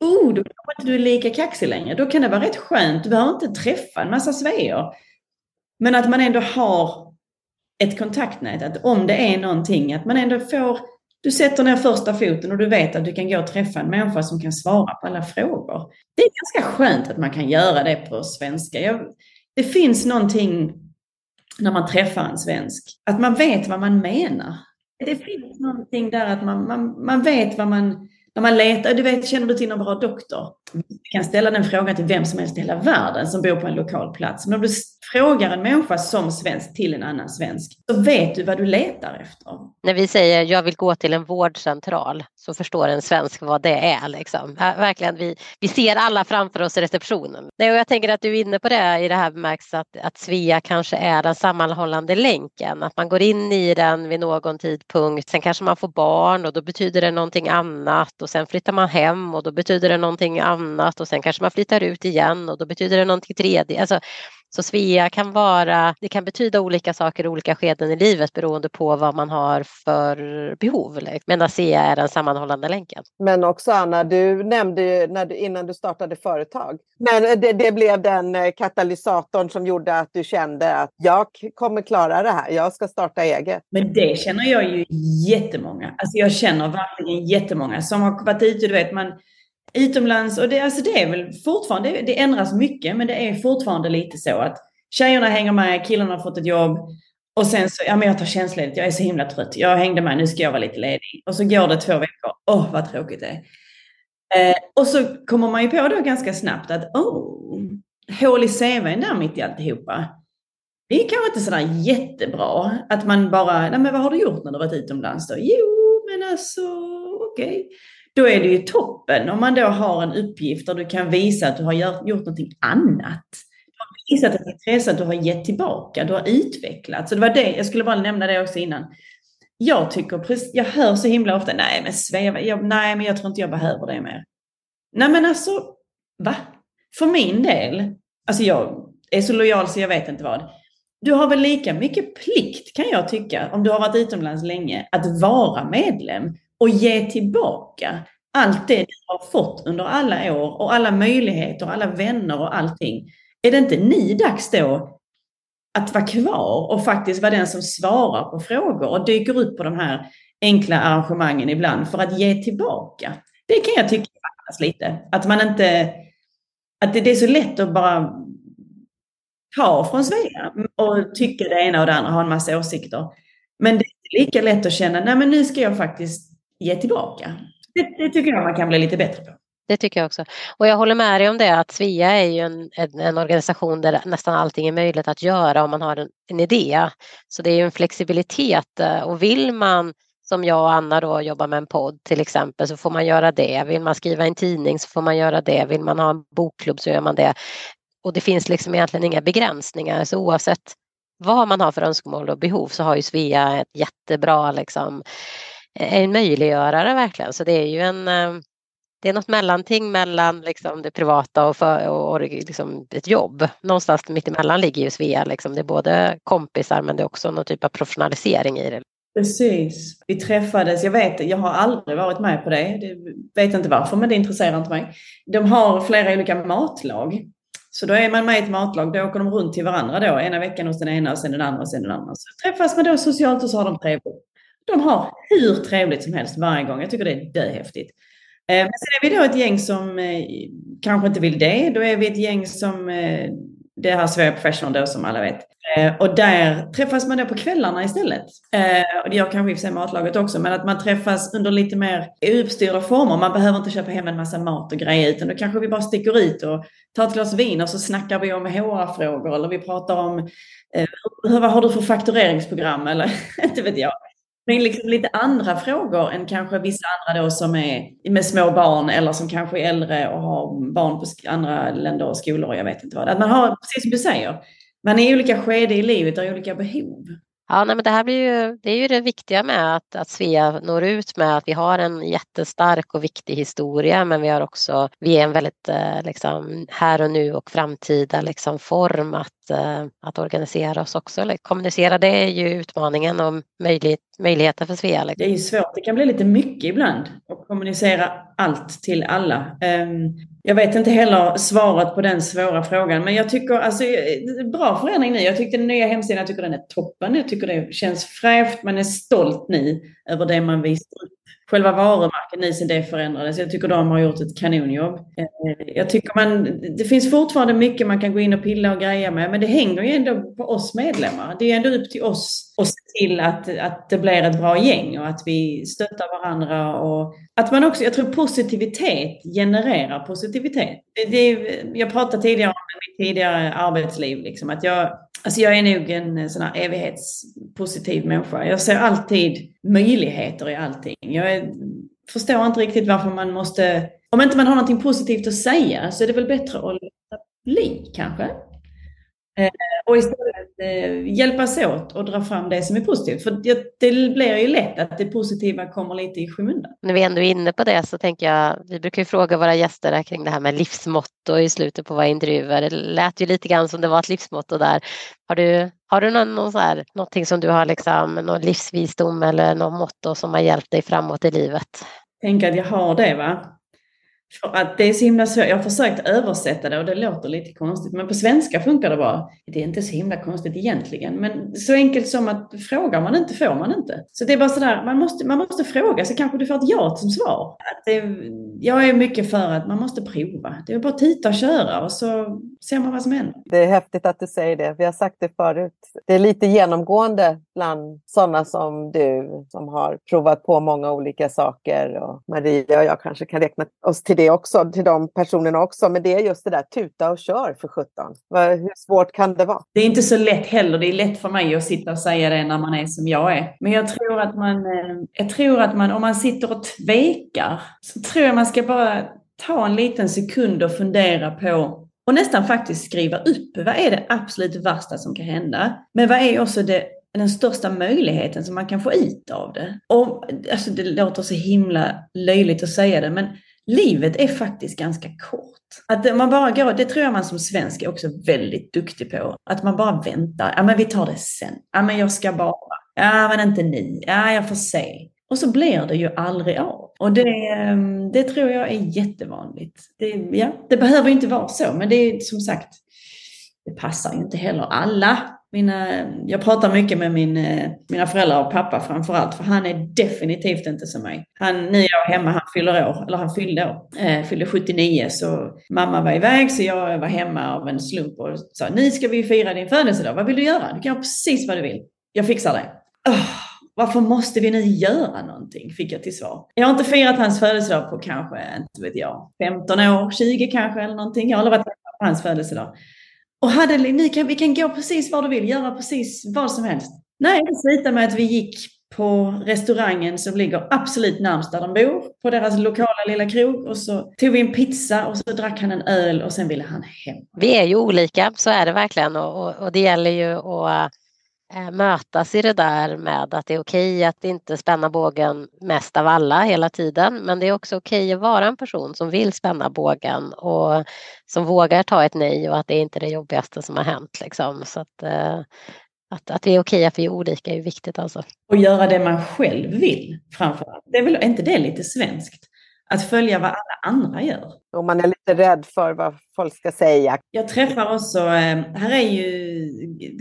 oh, då kanske inte du är lika kaxig längre. Då kan det vara rätt skönt. Du behöver inte träffa en massa sveor. Men att man ändå har ett kontaktnät, att om det är någonting, att man ändå får, du sätter ner första foten och du vet att du kan gå och träffa en människa som kan svara på alla frågor. Det är ganska skönt att man kan göra det på svenska. Jag, det finns någonting när man träffar en svensk, att man vet vad man menar. Det finns någonting där att man, man, man vet vad man, när man letar, du vet, känner du till någon bra doktor? Du kan ställa den frågan till vem som helst i hela världen som bor på en lokal plats. Men om du frågar en människa som svensk till en annan svensk, så vet du vad du letar efter. När vi säger jag vill gå till en vårdcentral så förstår en svensk vad det är. Liksom. Verkligen, vi, vi ser alla framför oss i receptionen. Nej, och jag tänker att du är inne på det i det här bemärkelsen att, att Svea kanske är den sammanhållande länken. Att man går in i den vid någon tidpunkt, sen kanske man får barn och då betyder det någonting annat och sen flyttar man hem och då betyder det någonting annat och sen kanske man flyttar ut igen och då betyder det någonting tredje. Alltså, så Svea kan vara, det kan betyda olika saker i olika skeden i livet beroende på vad man har för behov. Men ASEA är den sammanhållande länken. Men också Anna, du nämnde när du, innan du startade företag, men det, det blev den eh, katalysatorn som gjorde att du kände att jag kommer klara det här, jag ska starta eget. Men det känner jag ju jättemånga. Alltså jag känner verkligen jättemånga som har varit ute, du vet, man utomlands och det, alltså det är väl fortfarande, det, ändras mycket men det är fortfarande lite så att tjejerna hänger med, killarna har fått ett jobb och sen så, ja men jag tar tjänstledigt, jag är så himla trött, jag hängde med, nu ska jag vara lite ledig. Och så går det två veckor, åh oh, vad tråkigt det är. Eh, och så kommer man ju på då ganska snabbt att, oh, hål i CVn där mitt i alltihopa. Det är kanske inte sådär jättebra att man bara, nej men vad har du gjort när du varit utomlands då? Jo, men alltså, okej. Okay. Då är det ju toppen om man då har en uppgift där du kan visa att du har gjort någonting annat. Du har visat ett intresse, att du har gett tillbaka, du har utvecklats. Så det var det, jag skulle bara nämna det också innan. Jag tycker, jag hör så himla ofta, nej men Svea, jag, nej men jag tror inte jag behöver det mer. Nej men alltså, va? För min del, alltså jag är så lojal så jag vet inte vad. Du har väl lika mycket plikt kan jag tycka, om du har varit utomlands länge, att vara medlem och ge tillbaka allt det du har fått under alla år och alla möjligheter, alla vänner och allting. Är det inte ni dags då att vara kvar och faktiskt vara den som svarar på frågor och dyker upp på de här enkla arrangemangen ibland för att ge tillbaka? Det kan jag tycka fattas lite. Att man inte... Att det är så lätt att bara ta från Svea och tycka det ena och det andra, ha en massa åsikter. Men det är lika lätt att känna, nej men nu ska jag faktiskt ge tillbaka. Det, det, tycker jag man kan bli lite bättre på. Det tycker jag också. Och jag håller med dig om det att Svea är ju en, en, en, organisation där nästan allting är möjligt att göra om man har en, en idé. Så det är ju en flexibilitet eh, och vill man som jag och Anna då jobbar med en podd till exempel så får man göra det. Vill man skriva en tidning så får man göra det. Vill man ha en bokklubb så gör man det. Och det finns liksom egentligen inga begränsningar så oavsett vad man har för önskemål och behov så har ju Svea ett jättebra liksom, en möjliggörare verkligen. Så det är ju en eh, det är något mellanting mellan liksom det privata och, för, och liksom ett jobb. Någonstans mittemellan ligger ju Svea. Liksom. Det är både kompisar men det är också någon typ av professionalisering i det. Precis. Vi träffades, jag vet, jag har aldrig varit med på det. det vet inte varför, men det intresserar inte mig. De har flera olika matlag. Så då är man med i ett matlag, då åker de runt till varandra då. Ena veckan hos den ena och sen den andra och sen den andra. Så träffas man då socialt och så har de trevligt. De har hur trevligt som helst varje gång. Jag tycker det är döhäftigt. Eh, men sen är vi då ett gäng som eh, kanske inte vill det. Då är vi ett gäng som, eh, det här Sverige Professional då som alla vet. Och där träffas man då på kvällarna istället. Och det gör kanske i och för sig matlaget också, men att man träffas under lite mer uppstyrda former. Man behöver inte köpa hem en massa mat och grejer, utan då kanske vi bara sticker ut och tar ett glas vin och så snackar vi om HR-frågor eller vi pratar om vad har du för faktureringsprogram eller inte vet jag. Men liksom lite andra frågor än kanske vissa andra då som är med små barn eller som kanske är äldre och har barn på andra länder och skolor och jag vet inte vad. Att man har, precis som du säger, man är i olika skede i livet och har olika behov. Ja, nej, men det här blir ju, det är ju det viktiga med att, att Svea når ut med att vi har en jättestark och viktig historia men vi har också, vi är en väldigt eh, liksom, här och nu och framtida liksom, form att, eh, att organisera oss också. Eller, kommunicera det är ju utmaningen och möjlighet, möjligheten för Svea. Liksom. Det är ju svårt, det kan bli lite mycket ibland att kommunicera allt till alla. Ehm, jag vet inte heller svaret på den svåra frågan, men jag tycker alltså bra förändring nu. Jag tyckte den nya hemsidan, jag tycker den är toppen. Jag tycker det känns fräscht. Man är stolt nu över det man visar upp själva varumärket nu sen det förändrades. Jag tycker de har gjort ett kanonjobb. Eh, jag tycker man, det finns fortfarande mycket man kan gå in och pilla och greja med, men det hänger ju ändå på oss medlemmar. Det är ändå upp till oss att se till att, att det blir ett bra gäng och att vi stöttar varandra och att man också, jag tror positivitet genererar positivitet. Det, det, jag pratade tidigare om mitt tidigare arbetsliv, liksom, att jag, alltså jag är nog en sån här evighetspositiv människa. Jag ser alltid möjligheter i allting. Jag är, förstår inte riktigt varför man måste, om inte man har någonting positivt att säga så är det väl bättre att låta bli kanske. Eh, och istället eh, hjälpas åt och dra fram det som är positivt. För det, det blir ju lätt att det positiva kommer lite i skymundan. När vi ändå är inne på det så tänker jag, vi brukar ju fråga våra gäster kring det här med livsmotto i slutet på våra intervjuer. Det lät ju lite grann som det var ett livsmotto där. Har du, har du någon, någon så här, någonting som du har, liksom, någon livsvisdom eller något motto som har hjälpt dig framåt i livet? Tänk att jag har det va. För att det är så himla svårt. Jag har försökt översätta det och det låter lite konstigt. Men på svenska funkar det bra. Det är inte så himla konstigt egentligen. Men så enkelt som att frågar man inte får man inte. Så det är bara sådär, man måste, man måste fråga så kanske du får ett ja som svar. Att det, jag är mycket för att man måste prova. Det är bara att titta och köra och så ser man vad som händer. Det är häftigt att du säger det. Vi har sagt det förut. Det är lite genomgående bland sådana som du som har provat på många olika saker. Och Maria och jag kanske kan räkna oss till det också, till de personerna också. Men det är just det där tuta och kör för 17. Hur svårt kan det vara? Det är inte så lätt heller. Det är lätt för mig att sitta och säga det när man är som jag är. Men jag tror att man, eh, jag tror att man om man sitter och tvekar så tror jag man ska bara ta en liten sekund och fundera på och nästan faktiskt skriva upp vad är det absolut värsta som kan hända. Men vad är också det den största möjligheten som man kan få ut av det. Och, alltså det låter så himla löjligt att säga det, men livet är faktiskt ganska kort. Att man bara går, det tror jag man som svensk är också väldigt duktig på. Att man bara väntar. Ja, men vi tar det sen. Ja, men jag ska bara. Ja, men inte ni. Ja, jag får se. Och så blir det ju aldrig av. Och det, ehm, det tror jag är jättevanligt. Det, ja, det behöver inte vara så, men det är som sagt, det passar ju inte heller alla. Mina, jag pratar mycket med min, eh, mina föräldrar och pappa framför allt, för han är definitivt inte som mig. Han, nu är jag hemma, han fyller år, eller han fyllde år, eh, fyllde 79, så mamma var iväg så jag var hemma av en slump och sa, nu ska vi fira din födelsedag, vad vill du göra? Du kan göra precis vad du vill. Jag fixar det. Oh, varför måste vi nu göra någonting? Fick jag till svar. Jag har inte firat hans födelsedag på kanske, inte vet jag, 15 år, 20 kanske eller någonting. Jag har aldrig varit på hans födelsedag. Och hade, ni kan, vi kan gå precis var du vill, göra precis vad som helst. Nej, det slutade med att vi gick på restaurangen som ligger absolut närmst där de bor, på deras lokala lilla krog. Och så tog vi en pizza och så drack han en öl och sen ville han hem. Vi är ju olika, så är det verkligen. Och, och, och det gäller ju att Eh, mötas i det där med att det är okej att inte spänna bågen mest av alla hela tiden. Men det är också okej att vara en person som vill spänna bågen och som vågar ta ett nej och att det är inte är det jobbigaste som har hänt. Liksom. Så att, eh, att, att vi är okej att vi är olika är viktigt alltså. Och göra det man själv vill framförallt. Det är väl är inte det lite svenskt? Att följa vad alla andra gör. Och man är lite rädd för vad folk ska säga. Jag träffar också, eh, här är ju,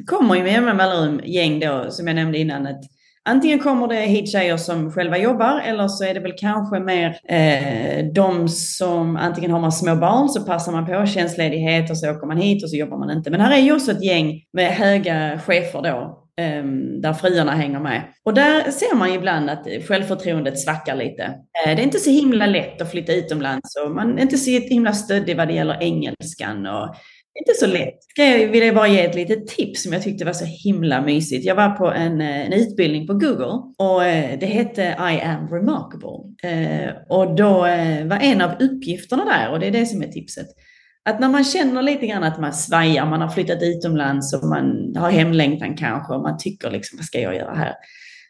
kommer ju med jämna mellanrum gäng då, som jag nämnde innan, att antingen kommer det hit tjejer som själva jobbar eller så är det väl kanske mer eh, de som antingen har man små barn så passar man på tjänstledighet och så åker man hit och så jobbar man inte. Men här är ju också ett gäng med höga chefer då Ehm, där fruarna hänger med. Och där ser man ibland att självförtroendet svackar lite. Eh, det är inte så himla lätt att flytta utomlands och man är inte så himla stöddig vad det gäller engelskan. Och inte så lätt. Ska jag vill bara ge ett litet tips som jag tyckte var så himla mysigt. Jag var på en, eh, en utbildning på Google och eh, det hette I am remarkable. Och då var en av uppgifterna där, och det är det som är tipset, att när man känner lite grann att man svajar, man har flyttat utomlands och man har hemlängtan kanske och man tycker liksom, vad ska jag göra här?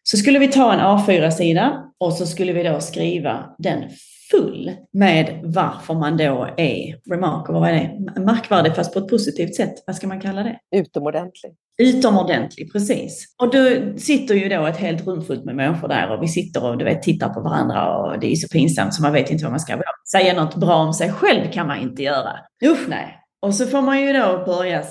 Så skulle vi ta en A4-sida och så skulle vi då skriva den full med varför man då är remarkable, vad är det? Markvärdig fast på ett positivt sätt. Vad ska man kalla det? Utomordentlig. Utomordentlig, precis. Och då sitter ju då ett helt rum fullt med människor där och vi sitter och du vet, tittar på varandra och det är så pinsamt så man vet inte vad man ska göra. Säga något bra om sig själv kan man inte göra. Usch nej. Och så får man ju då börja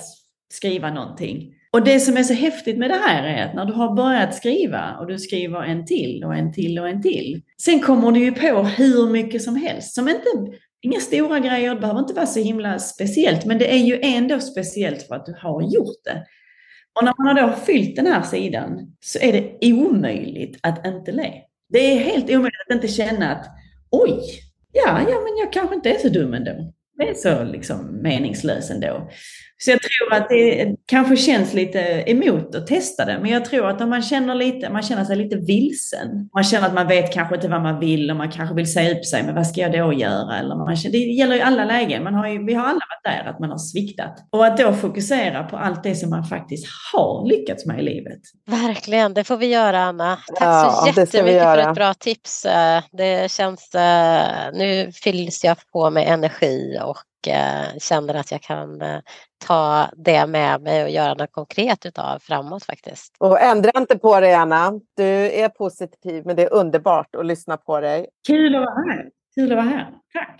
skriva någonting. Och det som är så häftigt med det här är att när du har börjat skriva och du skriver en till och en till och en till. Sen kommer du ju på hur mycket som helst som inte, inga stora grejer, det behöver inte vara så himla speciellt, men det är ju ändå speciellt för att du har gjort det. Och när man har då fyllt den här sidan så är det omöjligt att inte le. Det är helt omöjligt att inte känna att oj, ja, ja men jag kanske inte är så dum ändå. Det är så liksom meningslös ändå. Så jag tror att det kanske känns lite emot att testa det. Men jag tror att om man känner, lite, man känner sig lite vilsen. Man känner att man vet kanske inte vad man vill och man kanske vill säga upp sig. Men vad ska jag då göra? Eller man känner, det gäller i alla lägen. Man har ju, vi har alla varit där, att man har sviktat. Och att då fokusera på allt det som man faktiskt har lyckats med i livet. Verkligen, det får vi göra Anna. Tack ja, så jättemycket för ett bra tips. Det känns, nu fylls jag på med energi och Eh, känner att jag kan eh, ta det med mig och göra något konkret utav framåt faktiskt. Och ändra inte på dig Anna. Du är positiv men det är underbart att lyssna på dig. Kul att vara här. Kul att vara här. Tack.